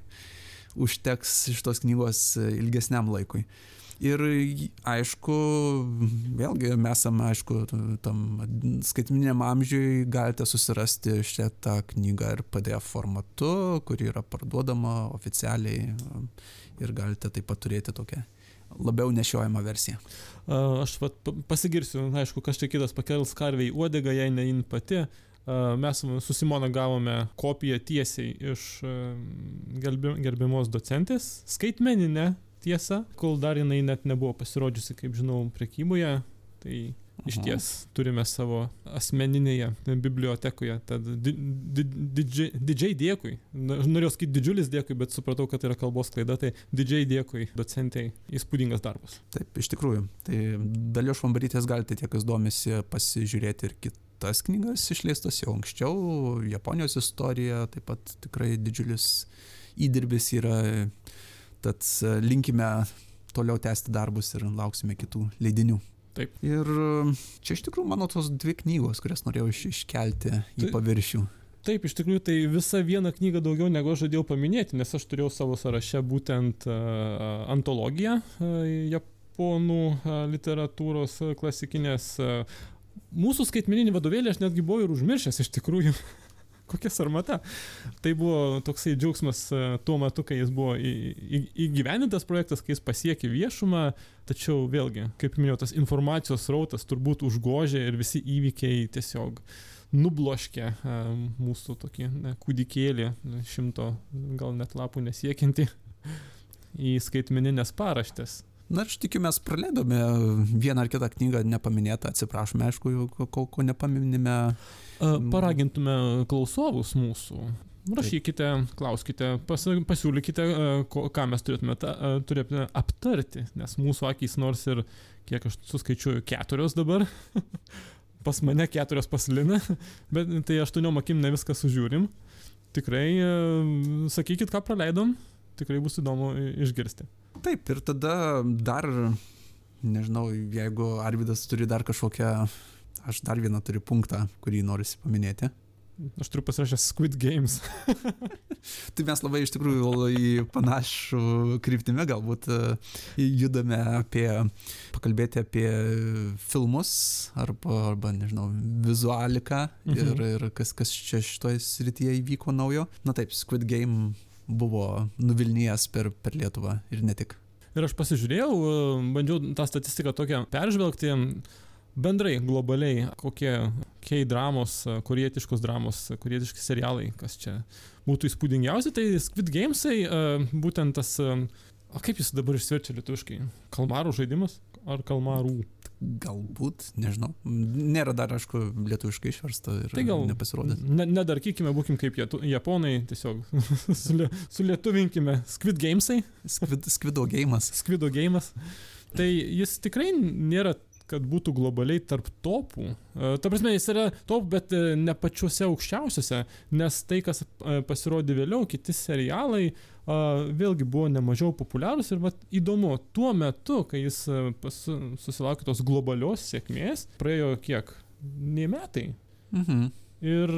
užteks šitos knygos ilgesniam laikui. Ir aišku, vėlgi mes esame, aišku, tam skaitminėm amžiui galite susirasti šitą knygą ir PDF formatu, kuri yra parduodama oficialiai ir galite taip pat turėti tokią labiau nešiojamą versiją. Aš pasigirsiu, aišku, kažkiek kitas pakels karviai uodegą, jei ne jin pati. Mes su Simona gavome kopiją tiesiai iš gerbiamos docentės, skaitmeninę tiesa, kol dar jinai net nebuvo pasirodžiusi, kaip žinau, prekyboje. Tai iš ties turime savo asmeninėje bibliotekoje. Tad di, di, didžiai, didžiai dėkui. Norėjau sakyti didžiulis dėkui, bet supratau, kad tai yra kalbos klaida. Tai didžiai dėkui docentei. Įspūdingas darbas. Taip, iš tikrųjų. Tai dalio švambarytės galite tie, kas domisi, pasižiūrėti ir kitas knygas išleistas jau anksčiau. Japonijos istorija taip pat tikrai didžiulis įdirbis yra Tad e, linkime toliau tęsti darbus ir lauksime kitų leidinių. Taip. Ir e, čia iš tikrųjų mano tos dvi knygos, kurias norėjau iš, iškelti į paviršių. Taip, iš tikrųjų tai visa viena knyga daugiau negu aš žadėjau paminėti, nes aš turėjau savo sąraše būtent uh, antologiją uh, japonų uh, literatūros uh, klasikinės. Uh, mūsų skaitmeninį vadovėlį aš netgi buvau ir užmiršęs iš tikrųjų. Kokia sarmata. Tai buvo toksai džiaugsmas e, tuo metu, kai jis buvo įgyvenintas projektas, kai jis pasiekė viešumą, tačiau vėlgi, kaip minėjau, tas informacijos rautas turbūt užgožė ir visi įvykiai tiesiog nubloškė e, mūsų tokį ne, kūdikėlį, šimto gal net lapų nesiekinti, į skaitmeninės paraštės. Na, aš tikiu, mes praleidome vieną ar kitą knygą nepaminėtą, atsiprašome, aišku, ko, ko nepaminime. Mm. Paragintume klausovus mūsų. Rašykite, klauskite, pas, pasiūlykite, ką mes turėtume, ta, turėtume aptarti, nes mūsų akys nors ir, kiek aš suskaičiuoju, keturios dabar, pas mane keturios paslina, bet tai aštuoniom akim ne viską sužiūrim. Tikrai sakykit, ką praleidom, tikrai bus įdomu išgirsti. Taip, ir tada dar, nežinau, jeigu Arvidas turi dar kažkokią aš dar vieną turiu punktą, kurį noriu paminėti. Aš turiu pasirašęs Squid Games. tai mes labai iš tikrųjų į panašų kryptimę galbūt e, judame apie, pakalbėti apie filmus arba, arba nežinau, vizualiką mhm. ir, ir kas, kas čia šitoje srityje įvyko naujo. Na taip, Squid Game buvo nuvilnijęs per, per Lietuvą ir ne tik. Ir aš pasižiūrėjau, bandžiau tą statistiką tokią peržvelgti bendrai globaliai kokie K-dramos, korietiškos dramos, korietiški serialai, kas čia būtų įspūdingiausi, tai Squid Gamesai, būtent tas, o kaip jis dabar išsiverčia lietuviškai, kalmarų žaidimas ar kalmarų? Galbūt, nežinau. Nėra dar, aišku, lietuviškai išversta ir tai gal nepasirodė. Ne, nedarkykime, būkim kaip jie, japonai, tiesiog sulietuvinkime Squid Gamesai. Squid, squido Game'as. Squido Game'as. Tai jis tikrai nėra kad būtų globaliai tarp topų. E, ta prasme, jis yra top, bet e, ne pačiuose aukščiausiuose, nes tai, kas e, pasirodė vėliau, kiti serialai, vėlgi buvo nemažiau populiarūs ir vat, įdomu, tuo metu, kai jis susilaukė tos globalios sėkmės, praėjo kiek? Ne metai. Mhm. Ir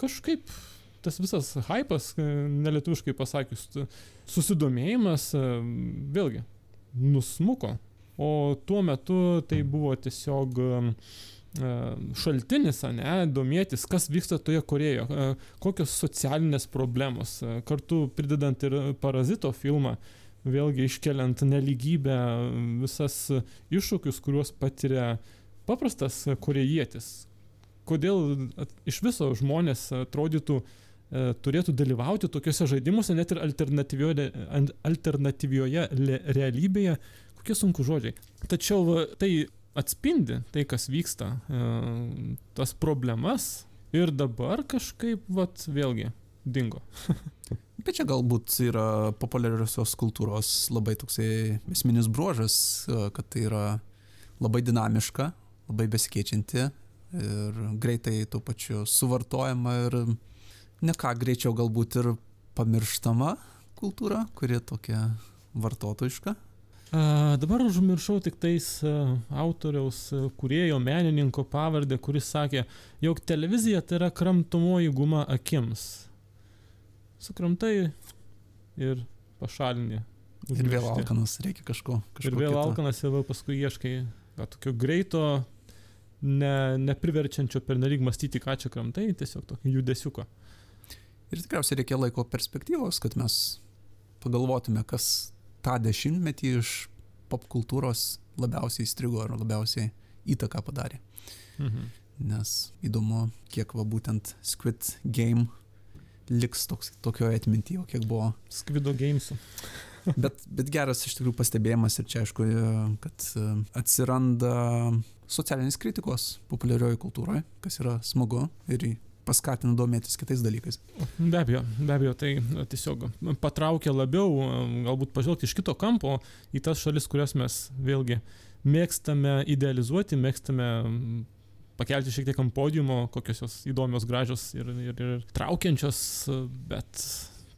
kažkaip tas visas hypas, nelietuviškai pasakius, susidomėjimas, vėlgi, nusmuko. O tuo metu tai buvo tiesiog šaltinis, ne, domėtis, kas vyksta toje Korejoje, kokios socialinės problemos, kartu pridedant ir parazito filmą, vėlgi iškeliant neligybę, visas iššūkius, kuriuos patiria paprastas korejietis, kodėl iš viso žmonės atrodytų e, turėtų dalyvauti tokiuose žaidimuose, net ir alternatyvioje, alternatyvioje realybėje, kokie sunku žodžiai. Tačiau tai atspindi tai, kas vyksta, e, tas problemas ir dabar kažkaip, vat, vėlgi, dingo. Bet čia galbūt yra populiariosios kultūros labai toksai esminis bruožas, e, kad tai yra labai dinamiška, labai besikeičianti ir greitai tuo pačiu suvartojama ir ne ką greičiau galbūt ir pamirštama kultūra, kuri tokia vartotojiška. A, dabar užmiršau tik tais autoriaus, kurėjo, menininko pavardę, kuris sakė, jog televizija tai yra kramtomoji guma akims. Sukramtai ir pašalinė. Užmiršti. Ir vėl alkanas, reikia kažko. Ir vėl kito. alkanas ir vėl paskui ieškai va, tokio greito, ne, nepriverčiančio per nelik mąstyti, ką čia kramtai, tiesiog tokio judesiuko. Ir tikriausiai reikia laiko perspektyvos, kad mes pagalvotume, kas tą dešimtmetį iš popkultūros labiausiai įstrigo ar labiausiai įtaką padarė. Mhm. Nes įdomu, kiek va būtent Squid Game liks toks, tokioje atmintyje, kiek buvo. Squido Gamesų. bet, bet geras iš tikrųjų pastebėjimas ir čia aišku, kad atsiranda socialinės kritikos populiarioje kultūroje, kas yra smagu ir paskatina domėtis kitais dalykais. Be abejo, be abejo, tai tiesiog patraukia labiau, galbūt pažvelgti iš kito kampo į tas šalis, kurias mes vėlgi mėgstame idealizuoti, mėgstame pakelti šiek tiek ant podiumo, kokios jos įdomios, gražios ir, ir, ir traukiančios, bet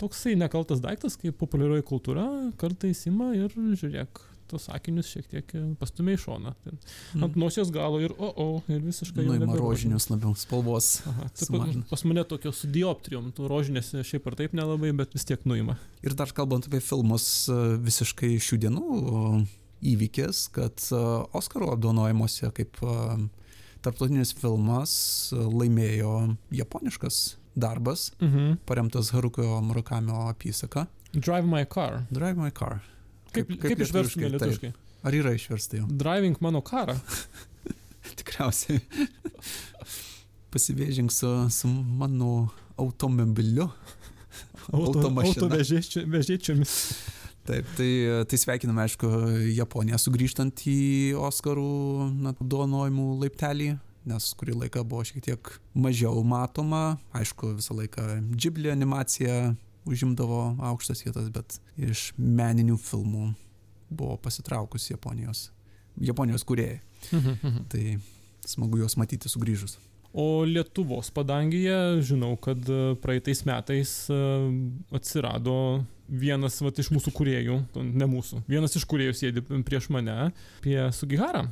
toksai nekaltas daiktas, kaip populiarioji kultūra, kartais ima ir žiūrėk, tos sakinius šiek tiek e, pastumė į šoną. Ten, mm. Ant nosies galo ir o, o, ir visiškai... Nuima rožinius labiau spalvos. Aha, tai pas mane tokio su dioptrijom, tų rožinės šiaip ar taip nelabai, bet vis tiek nuima. Ir dar kalbant apie filmus, e, visiškai šių dienų įvykis, kad e, Oskaro apdovanojimuose kaip tarptautinis filmas laimėjo japoniškas darbas, mhm. paremtas Harukio Murakamio apysaka. Drive My Car. Drive My Car. Kaip, kaip, kaip išverstume lietuviškai? Ar yra išversta jau? Driving mano karą. Tikriausiai. Pasivėžink su, su mano automobiliu. Auto, Autovežėčiomis. Taip, tai, tai sveikiname, aišku, Japoniją sugrįžtant į Oscarų apdovanojimų laiptelį, nes kurį laiką buvo šiek tiek mažiau matoma. Aišku, visą laiką džiblį animacija užimdavo aukštas vietas, bet iš meninių filmų buvo pasitraukus Japonijos, Japonijos kuriejai. Mhm, mhm. tai smagu juos matyti sugrįžus. O Lietuvos padangėje žinau, kad e, praeitais metais e, atsirado vienas vat, iš mūsų kuriejų, ne mūsų, vienas iš kuriejų sėdi prieš mane, apie Sugihara,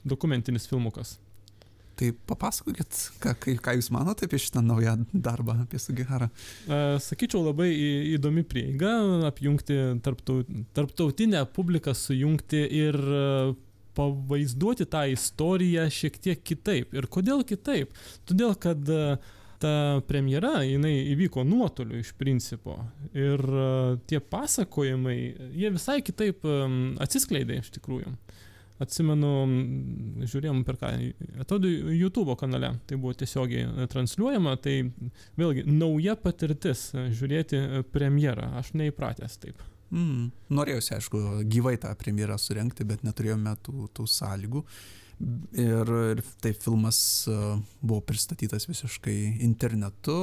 dokumentinis filmukas. Tai papasakokit, ką, ką Jūs manote apie šitą naują darbą, apie Sugiharą. Sakyčiau, labai įdomi prieiga, apjungti tarptautinę publiką, sujungti ir pavaizduoti tą istoriją šiek tiek kitaip. Ir kodėl kitaip? Todėl, kad ta premjera, jinai įvyko nuotoliu iš principo. Ir tie pasakojimai, jie visai kitaip atsiskleidė iš tikrųjų atsimenu, žiūrėjom per ką, atrodo, YouTube kanale, tai buvo tiesiogiai transliuojama, tai vėlgi nauja patirtis žiūrėti premjerą, aš neįpratęs taip. Mm. Norėjausi, aišku, gyvai tą premjerą surenkti, bet neturėjome tų, tų sąlygų. Ir, ir tai filmas buvo pristatytas visiškai internetu,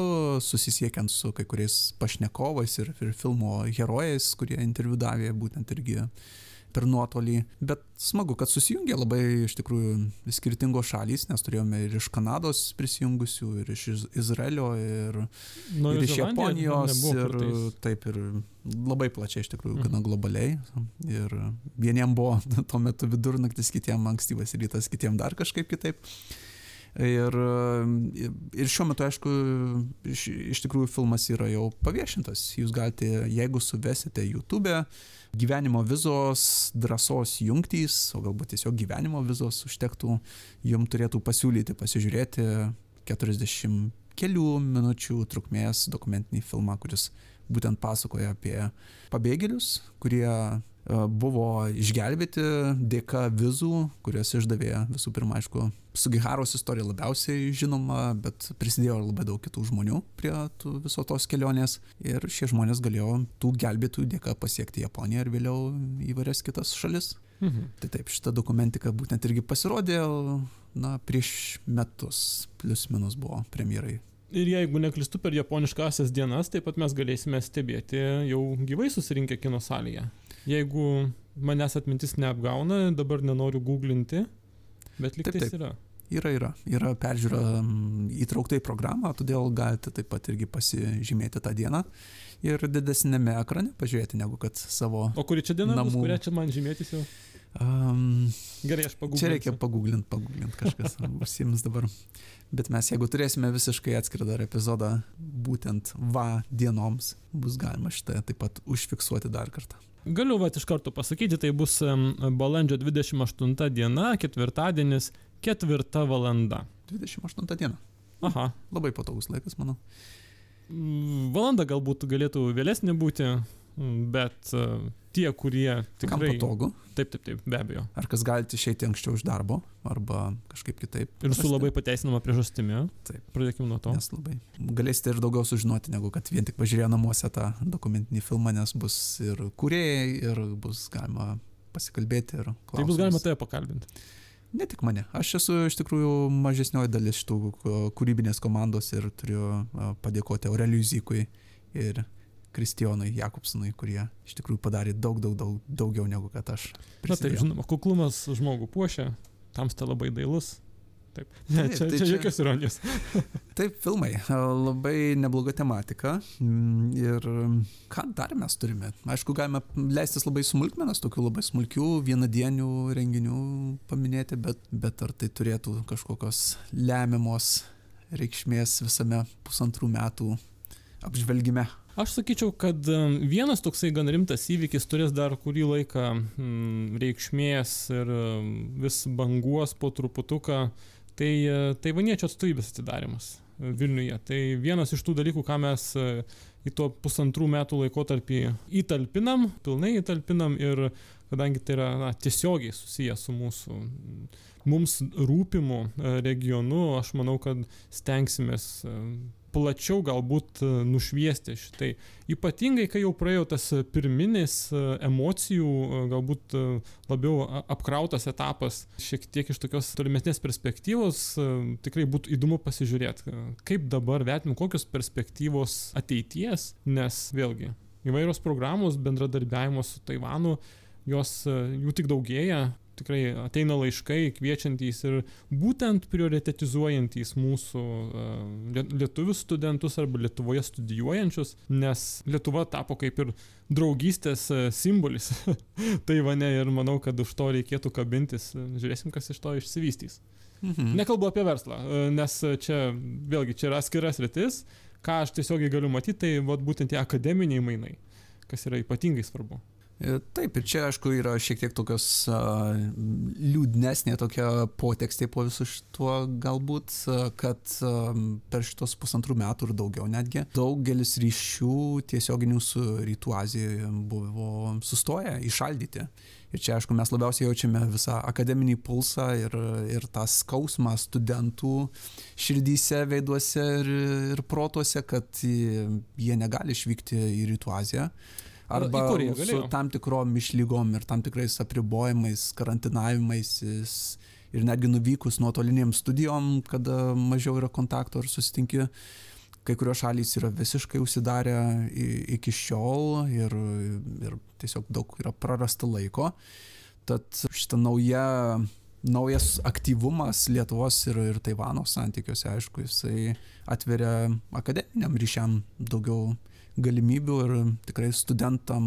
susisiekiant su kai kuriais pašnekovais ir, ir filmo herojais, kurie interviu davė būtent irgi uh, per nuotolį. Bet smagu, kad susijungė labai iš tikrųjų skirtingos šalys, nes turėjome ir iš Kanados prisijungusių, ir iš Izraelio, ir, nu, ir iš Japonijos, ir taip, ir labai plačiai iš tikrųjų, gana mhm. globaliai. Ir vieniem buvo tuo metu vidurnaktis, kitiem ankstyvas rytas, kitiem dar kažkaip kitaip. Ir, ir šiuo metu, aišku, iš, iš tikrųjų filmas yra jau paviešintas. Jūs galite, jeigu suvesite YouTube, gyvenimo vizos, drąsos jungtys, o galbūt tiesiog gyvenimo vizos užtektų, jums turėtų pasiūlyti pasižiūrėti 40 kelių minučių trukmės dokumentinį filmą, kuris būtent pasakoja apie pabėgėlius, kurie buvo išgelbėti dėka vizų, kurias išdavė visų pirma, aišku, Sugiharos istorija labiausiai žinoma, bet prisidėjo labai daug kitų žmonių prie viso tos kelionės ir šie žmonės galėjo tų gelbėtojų dėka pasiekti Japoniją ir vėliau įvairias kitas šalis. Mhm. Tai taip, šita dokumentika būtent irgi pasirodė, na, prieš metus, plus minus buvo premjerai Ir jeigu neklistu per japoniškasias dienas, taip pat mes galėsime stebėti jau gyvai susirinkę kino salėje. Jeigu manęs atmintis neapgauna, dabar nenoriu googlinti, bet liktais yra. Yra, yra. Yra peržiūra įtraukta į programą, todėl galite taip pat irgi pasižymėti tą dieną ir didesnėme ekrane pažiūrėti, negu kad savo... O kuri čia diena, namų... bus, kurią čia man žymėtis jau? Um, Gerai, aš paguglinsiu. Čia reikia paguglinti, paguglinti kažkas užsims dabar. Bet mes, jeigu turėsime visiškai atskirą dar epizodą, būtent va dienoms, bus galima šitą taip pat užfiksuoti dar kartą. Galiu va iš karto pasakyti, tai bus balandžio 28 diena, ketvirtadienis, ketvirta valanda. 28 diena. Aha. Labai patogus laikas, manau. Mm, valanda galbūt galėtų vėlesnė būti, bet tie, kurie tikrai... Kam patogu. Taip, taip, taip, be abejo. Ar kas galite išeiti anksčiau iš darbo, arba kažkaip kitaip. Ir su labai pateisinama priežastimi. Taip. Pradėkime nuo to. Nes labai. Galėsite ir daugiau sužinoti, negu kad vien tik pažiūrėję namuose tą dokumentinį filmą, nes bus ir kuriejai, ir bus galima pasikalbėti ir klausti. Tai bus galima tave pakalbinti. Ne tik mane. Aš esu iš tikrųjų mažesnioji dalis šitų kūrybinės komandos ir turiu padėkoti Aurelijui Zykui ir Kristijonui Jakobsonui, kurie iš tikrųjų padarė daug, daug, daug daugiau negu kad aš. Prisidėjau. Na taip, žinoma, kuklumas žmogų puošia, tamsta labai dailus, Taip. Ne, čia, tai čia, čia jokios ironijos. Taip, filmai. Labai nebloga tematika. Mm, ir ką dar mes turime? Aišku, galime leistis labai smulkmenas, tokių labai smulkių, vienadienių renginių paminėti, bet, bet ar tai turėtų kažkokios lemiamos reikšmės visame pusantrų metų apžvelgime? Aš sakyčiau, kad vienas toksai gan rimtas įvykis turės dar kurį laiką mm, reikšmės ir vis banguos po truputuką Tai e, taivaniečių atstovybės atidarimas e, Vilniuje. Tai vienas iš tų dalykų, ką mes e, į tuo pusantrų metų laikotarpį įtalpinam, pilnai įtalpinam ir kadangi tai yra na, tiesiogiai susijęs su mūsų mums rūpimu regionu, aš manau, kad stengsimės plačiau galbūt e, nušviesti šitai. Ypatingai, kai jau praėjo tas pirminis e, emocijų, e, galbūt labiau apkrautas etapas, šiek tiek iš tokios tolimesnės perspektyvos, tikrai būtų įdomu pasižiūrėti, kaip dabar vertinim, kokios perspektyvos ateities, nes vėlgi įvairios programos bendradarbiavimo su Taivanu, jos jų tik daugėja, tikrai ateina laiškai kviečiantys ir būtent prioritetizuojantys mūsų e, lietuvius studentus arba Lietuvoje studijuojančius, nes Lietuva tapo kaip ir draugystės e, simbolis Taivane ir manau, kad už to reikėtų kabintis. Žiūrėsim, kas iš to išsivystys. Mhm. Nekalbu apie verslą, e, nes čia vėlgi čia yra atskiras rytis. Ką aš tiesiogiai galiu matyti, tai vat, būtent tie akademiniai mainai, kas yra ypatingai svarbu. E, taip, ir čia aišku yra šiek tiek tokios uh, liūdnesnė tokia potekstė po visu šituo galbūt, kad uh, per šitos pusantrų metų ir daugiau netgi daugelis ryšių tiesioginių su Rytų Azijoje buvo sustoję, išaldyti. Ir čia, aišku, mes labiausiai jaučiame visą akademinį pulsą ir, ir tą skausmą studentų širdyse, veiduose ir, ir protuose, kad jie negali išvykti į Rytų Aziją arba su tam tikrom išlygom ir tam tikrais apribojimais, karantinavimais ir netgi nuvykus nuotolinėm studijom, kada mažiau yra kontakto ir susitinki. Kai kurios šalys yra visiškai užsidarę iki šiol ir, ir tiesiog daug yra prarasta laiko. Tad šitą naują naujas aktyvumas Lietuvos ir, ir Taivano santykiuose, aišku, jisai atveria akademiniam ryšiam daugiau galimybių ir tikrai studentam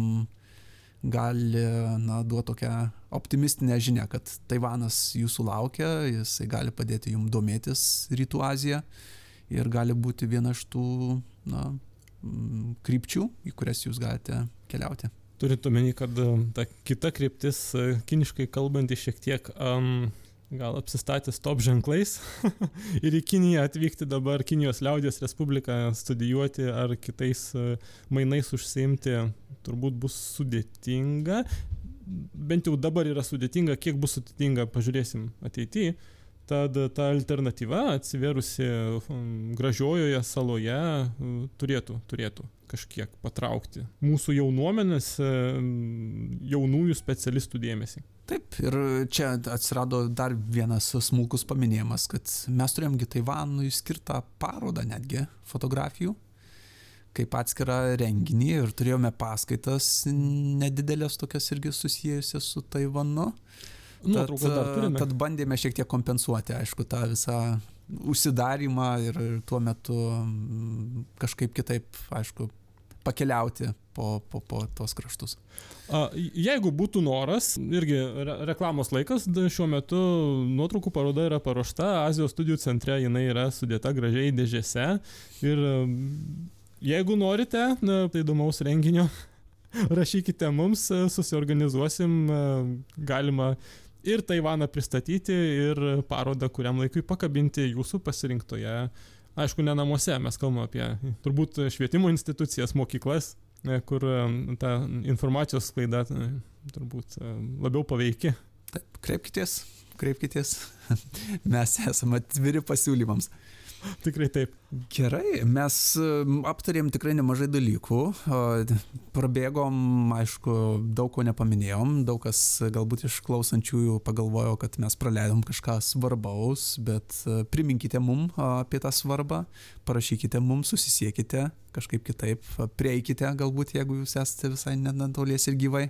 gali na, duoti tokią optimistinę žinę, kad Taivanas jūsų laukia, jisai gali padėti jums domėtis Rytų Aziją ir gali būti viena iš tų na, krypčių, į kurias jūs galite keliauti. Turint omeny, kad ta kita kryptis, kiniškai kalbanti šiek tiek um, gal apsistatė stop ženklais ir į Kiniją atvykti dabar Kinijos liaudės Respubliką studijuoti ar kitais e, mainais užsiimti turbūt bus sudėtinga. bent jau dabar yra sudėtinga, kiek bus sudėtinga, pažiūrėsim ateityje. Tad ta alternatyva atsivėrusi um, gražiojoje saloje uh, turėtų, turėtų kažkiek patraukti mūsų jaunuomenės, jaunųjų specialistų dėmesį. Taip, ir čia atsirado dar vienas smulkus paminėjimas, kad mes turėjomgi Taivanui skirtą parodą netgi fotografijų kaip atskirą renginį ir turėjome paskaitas nedidelės tokias irgi susijusias su Taivanu. Turime. Tad bandėme šiek tiek kompensuoti, aišku, tą visą užsidarimą ir tuo metu mm, kažkaip kitaip, aišku, pakeliauti po, po, po tos kraštus. Jeigu būtų noras, irgi re reklamos laikas, šiuo metu nuotraukų paroda yra paruošta, Azijos studijų centre jinai yra sudėta gražiai dėžėse ir jeigu norite, tai įdomaus renginio, rašykite mums, susiorganizuosim, galima ir Taivaną pristatyti, ir parodą kuriam laikui pakabinti jūsų pasirinktoje, aišku, ne namuose, mes kalbame apie turbūt švietimo institucijas, mokyklas, e, kur e, ta informacijos sklaida e, turbūt labiau paveiki. Taip, kreipkitės, kreipkitės, mes esame atviri pasiūlymams. Tikrai taip. Gerai, mes aptarėm tikrai nemažai dalykų. Prabėgom, aišku, daug ko nepaminėjom. Daug kas galbūt iš klausančiųjų pagalvojo, kad mes praleidom kažką svarbaus, bet e, priminkite mum apie tą svarbą, parašykite mum, susisiekite kažkaip kitaip, prieikite galbūt, jeigu jūs esate visai netolies ir gyvai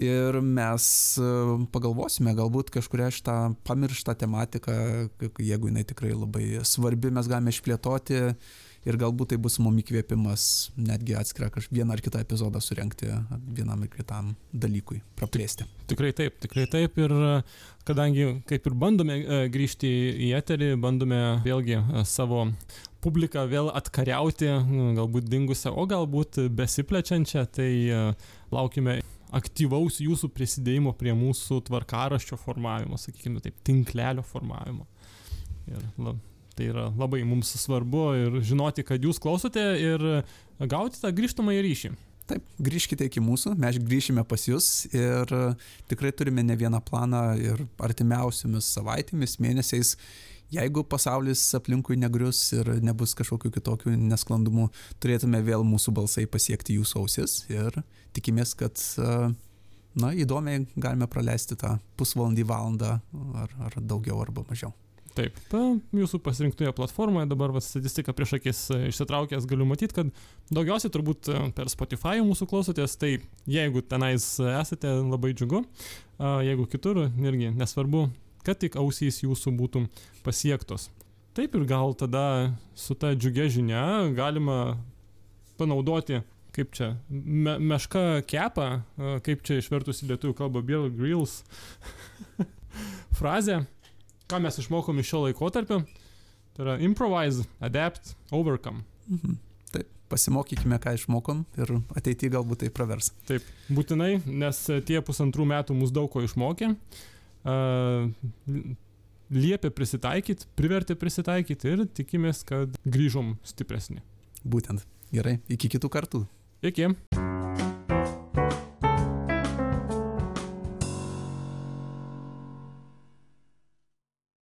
ir mes e, pagalvosime galbūt kažkurią šitą pamirštą tematiką, jeigu jinai tikrai labai svarbi, mes galime išplėtoti ir galbūt tai bus mum įkvėpimas netgi atskirą vieną ar kitą epizodą surenkti vienam ir kitam dalykui, praplėsti. Tikrai taip, tikrai taip ir kadangi kaip ir bandome e, grįžti į eterį, bandome vėlgi e, savo publiką vėl atkariauti, galbūt dingusią, o galbūt besiplečiančią, tai laukime aktyvaus jūsų prisidėjimo prie mūsų tvarkaraščio formavimo, sakykime taip, tinklelio formavimo. Ir la, tai yra labai mums svarbu ir žinoti, kad jūs klausote ir gauti tą grįžtamą į ryšį. Taip, grįžkite iki mūsų, mes grįšime pas jūs ir tikrai turime ne vieną planą ir artimiausiomis savaitėmis, mėnesiais jeigu pasaulis aplinkui negrius ir nebus kažkokių kitokių nesklandumų, turėtume vėl mūsų balsai pasiekti jūsų ausis ir tikimės, kad na, įdomiai galime praleisti tą pusvalandį, valandą ar, ar daugiau arba mažiau. Taip, ta jūsų pasirinktoje platformoje dabar va, statistika prieš akis e, išsitraukęs galiu matyti, kad daugiausiai turbūt e, per Spotify mūsų klausotės, tai jeigu tenais esate labai džiugu, jeigu kitur irgi nesvarbu, kad tik ausys jūsų būtų pasiektos. Taip ir gal tada su ta džiugia žinia galima panaudoti, kaip čia, me, meška kepa, kaip čia išvertus į lietuvių kalbą Bear Grills frazę, ką mes išmokom iš šio laikotarpio. Tai yra improvise, adapt, overcome. Mhm. Taip, pasimokykime, ką išmokom ir ateityje galbūt tai pravers. Taip, būtinai, nes tie pusantrų metų mus daug ko išmokė. Uh, liepė prisitaikyti, privertė prisitaikyti ir tikimės, kad grįžom stipresni. Būtent. Gerai, iki kitų kartų. Iki.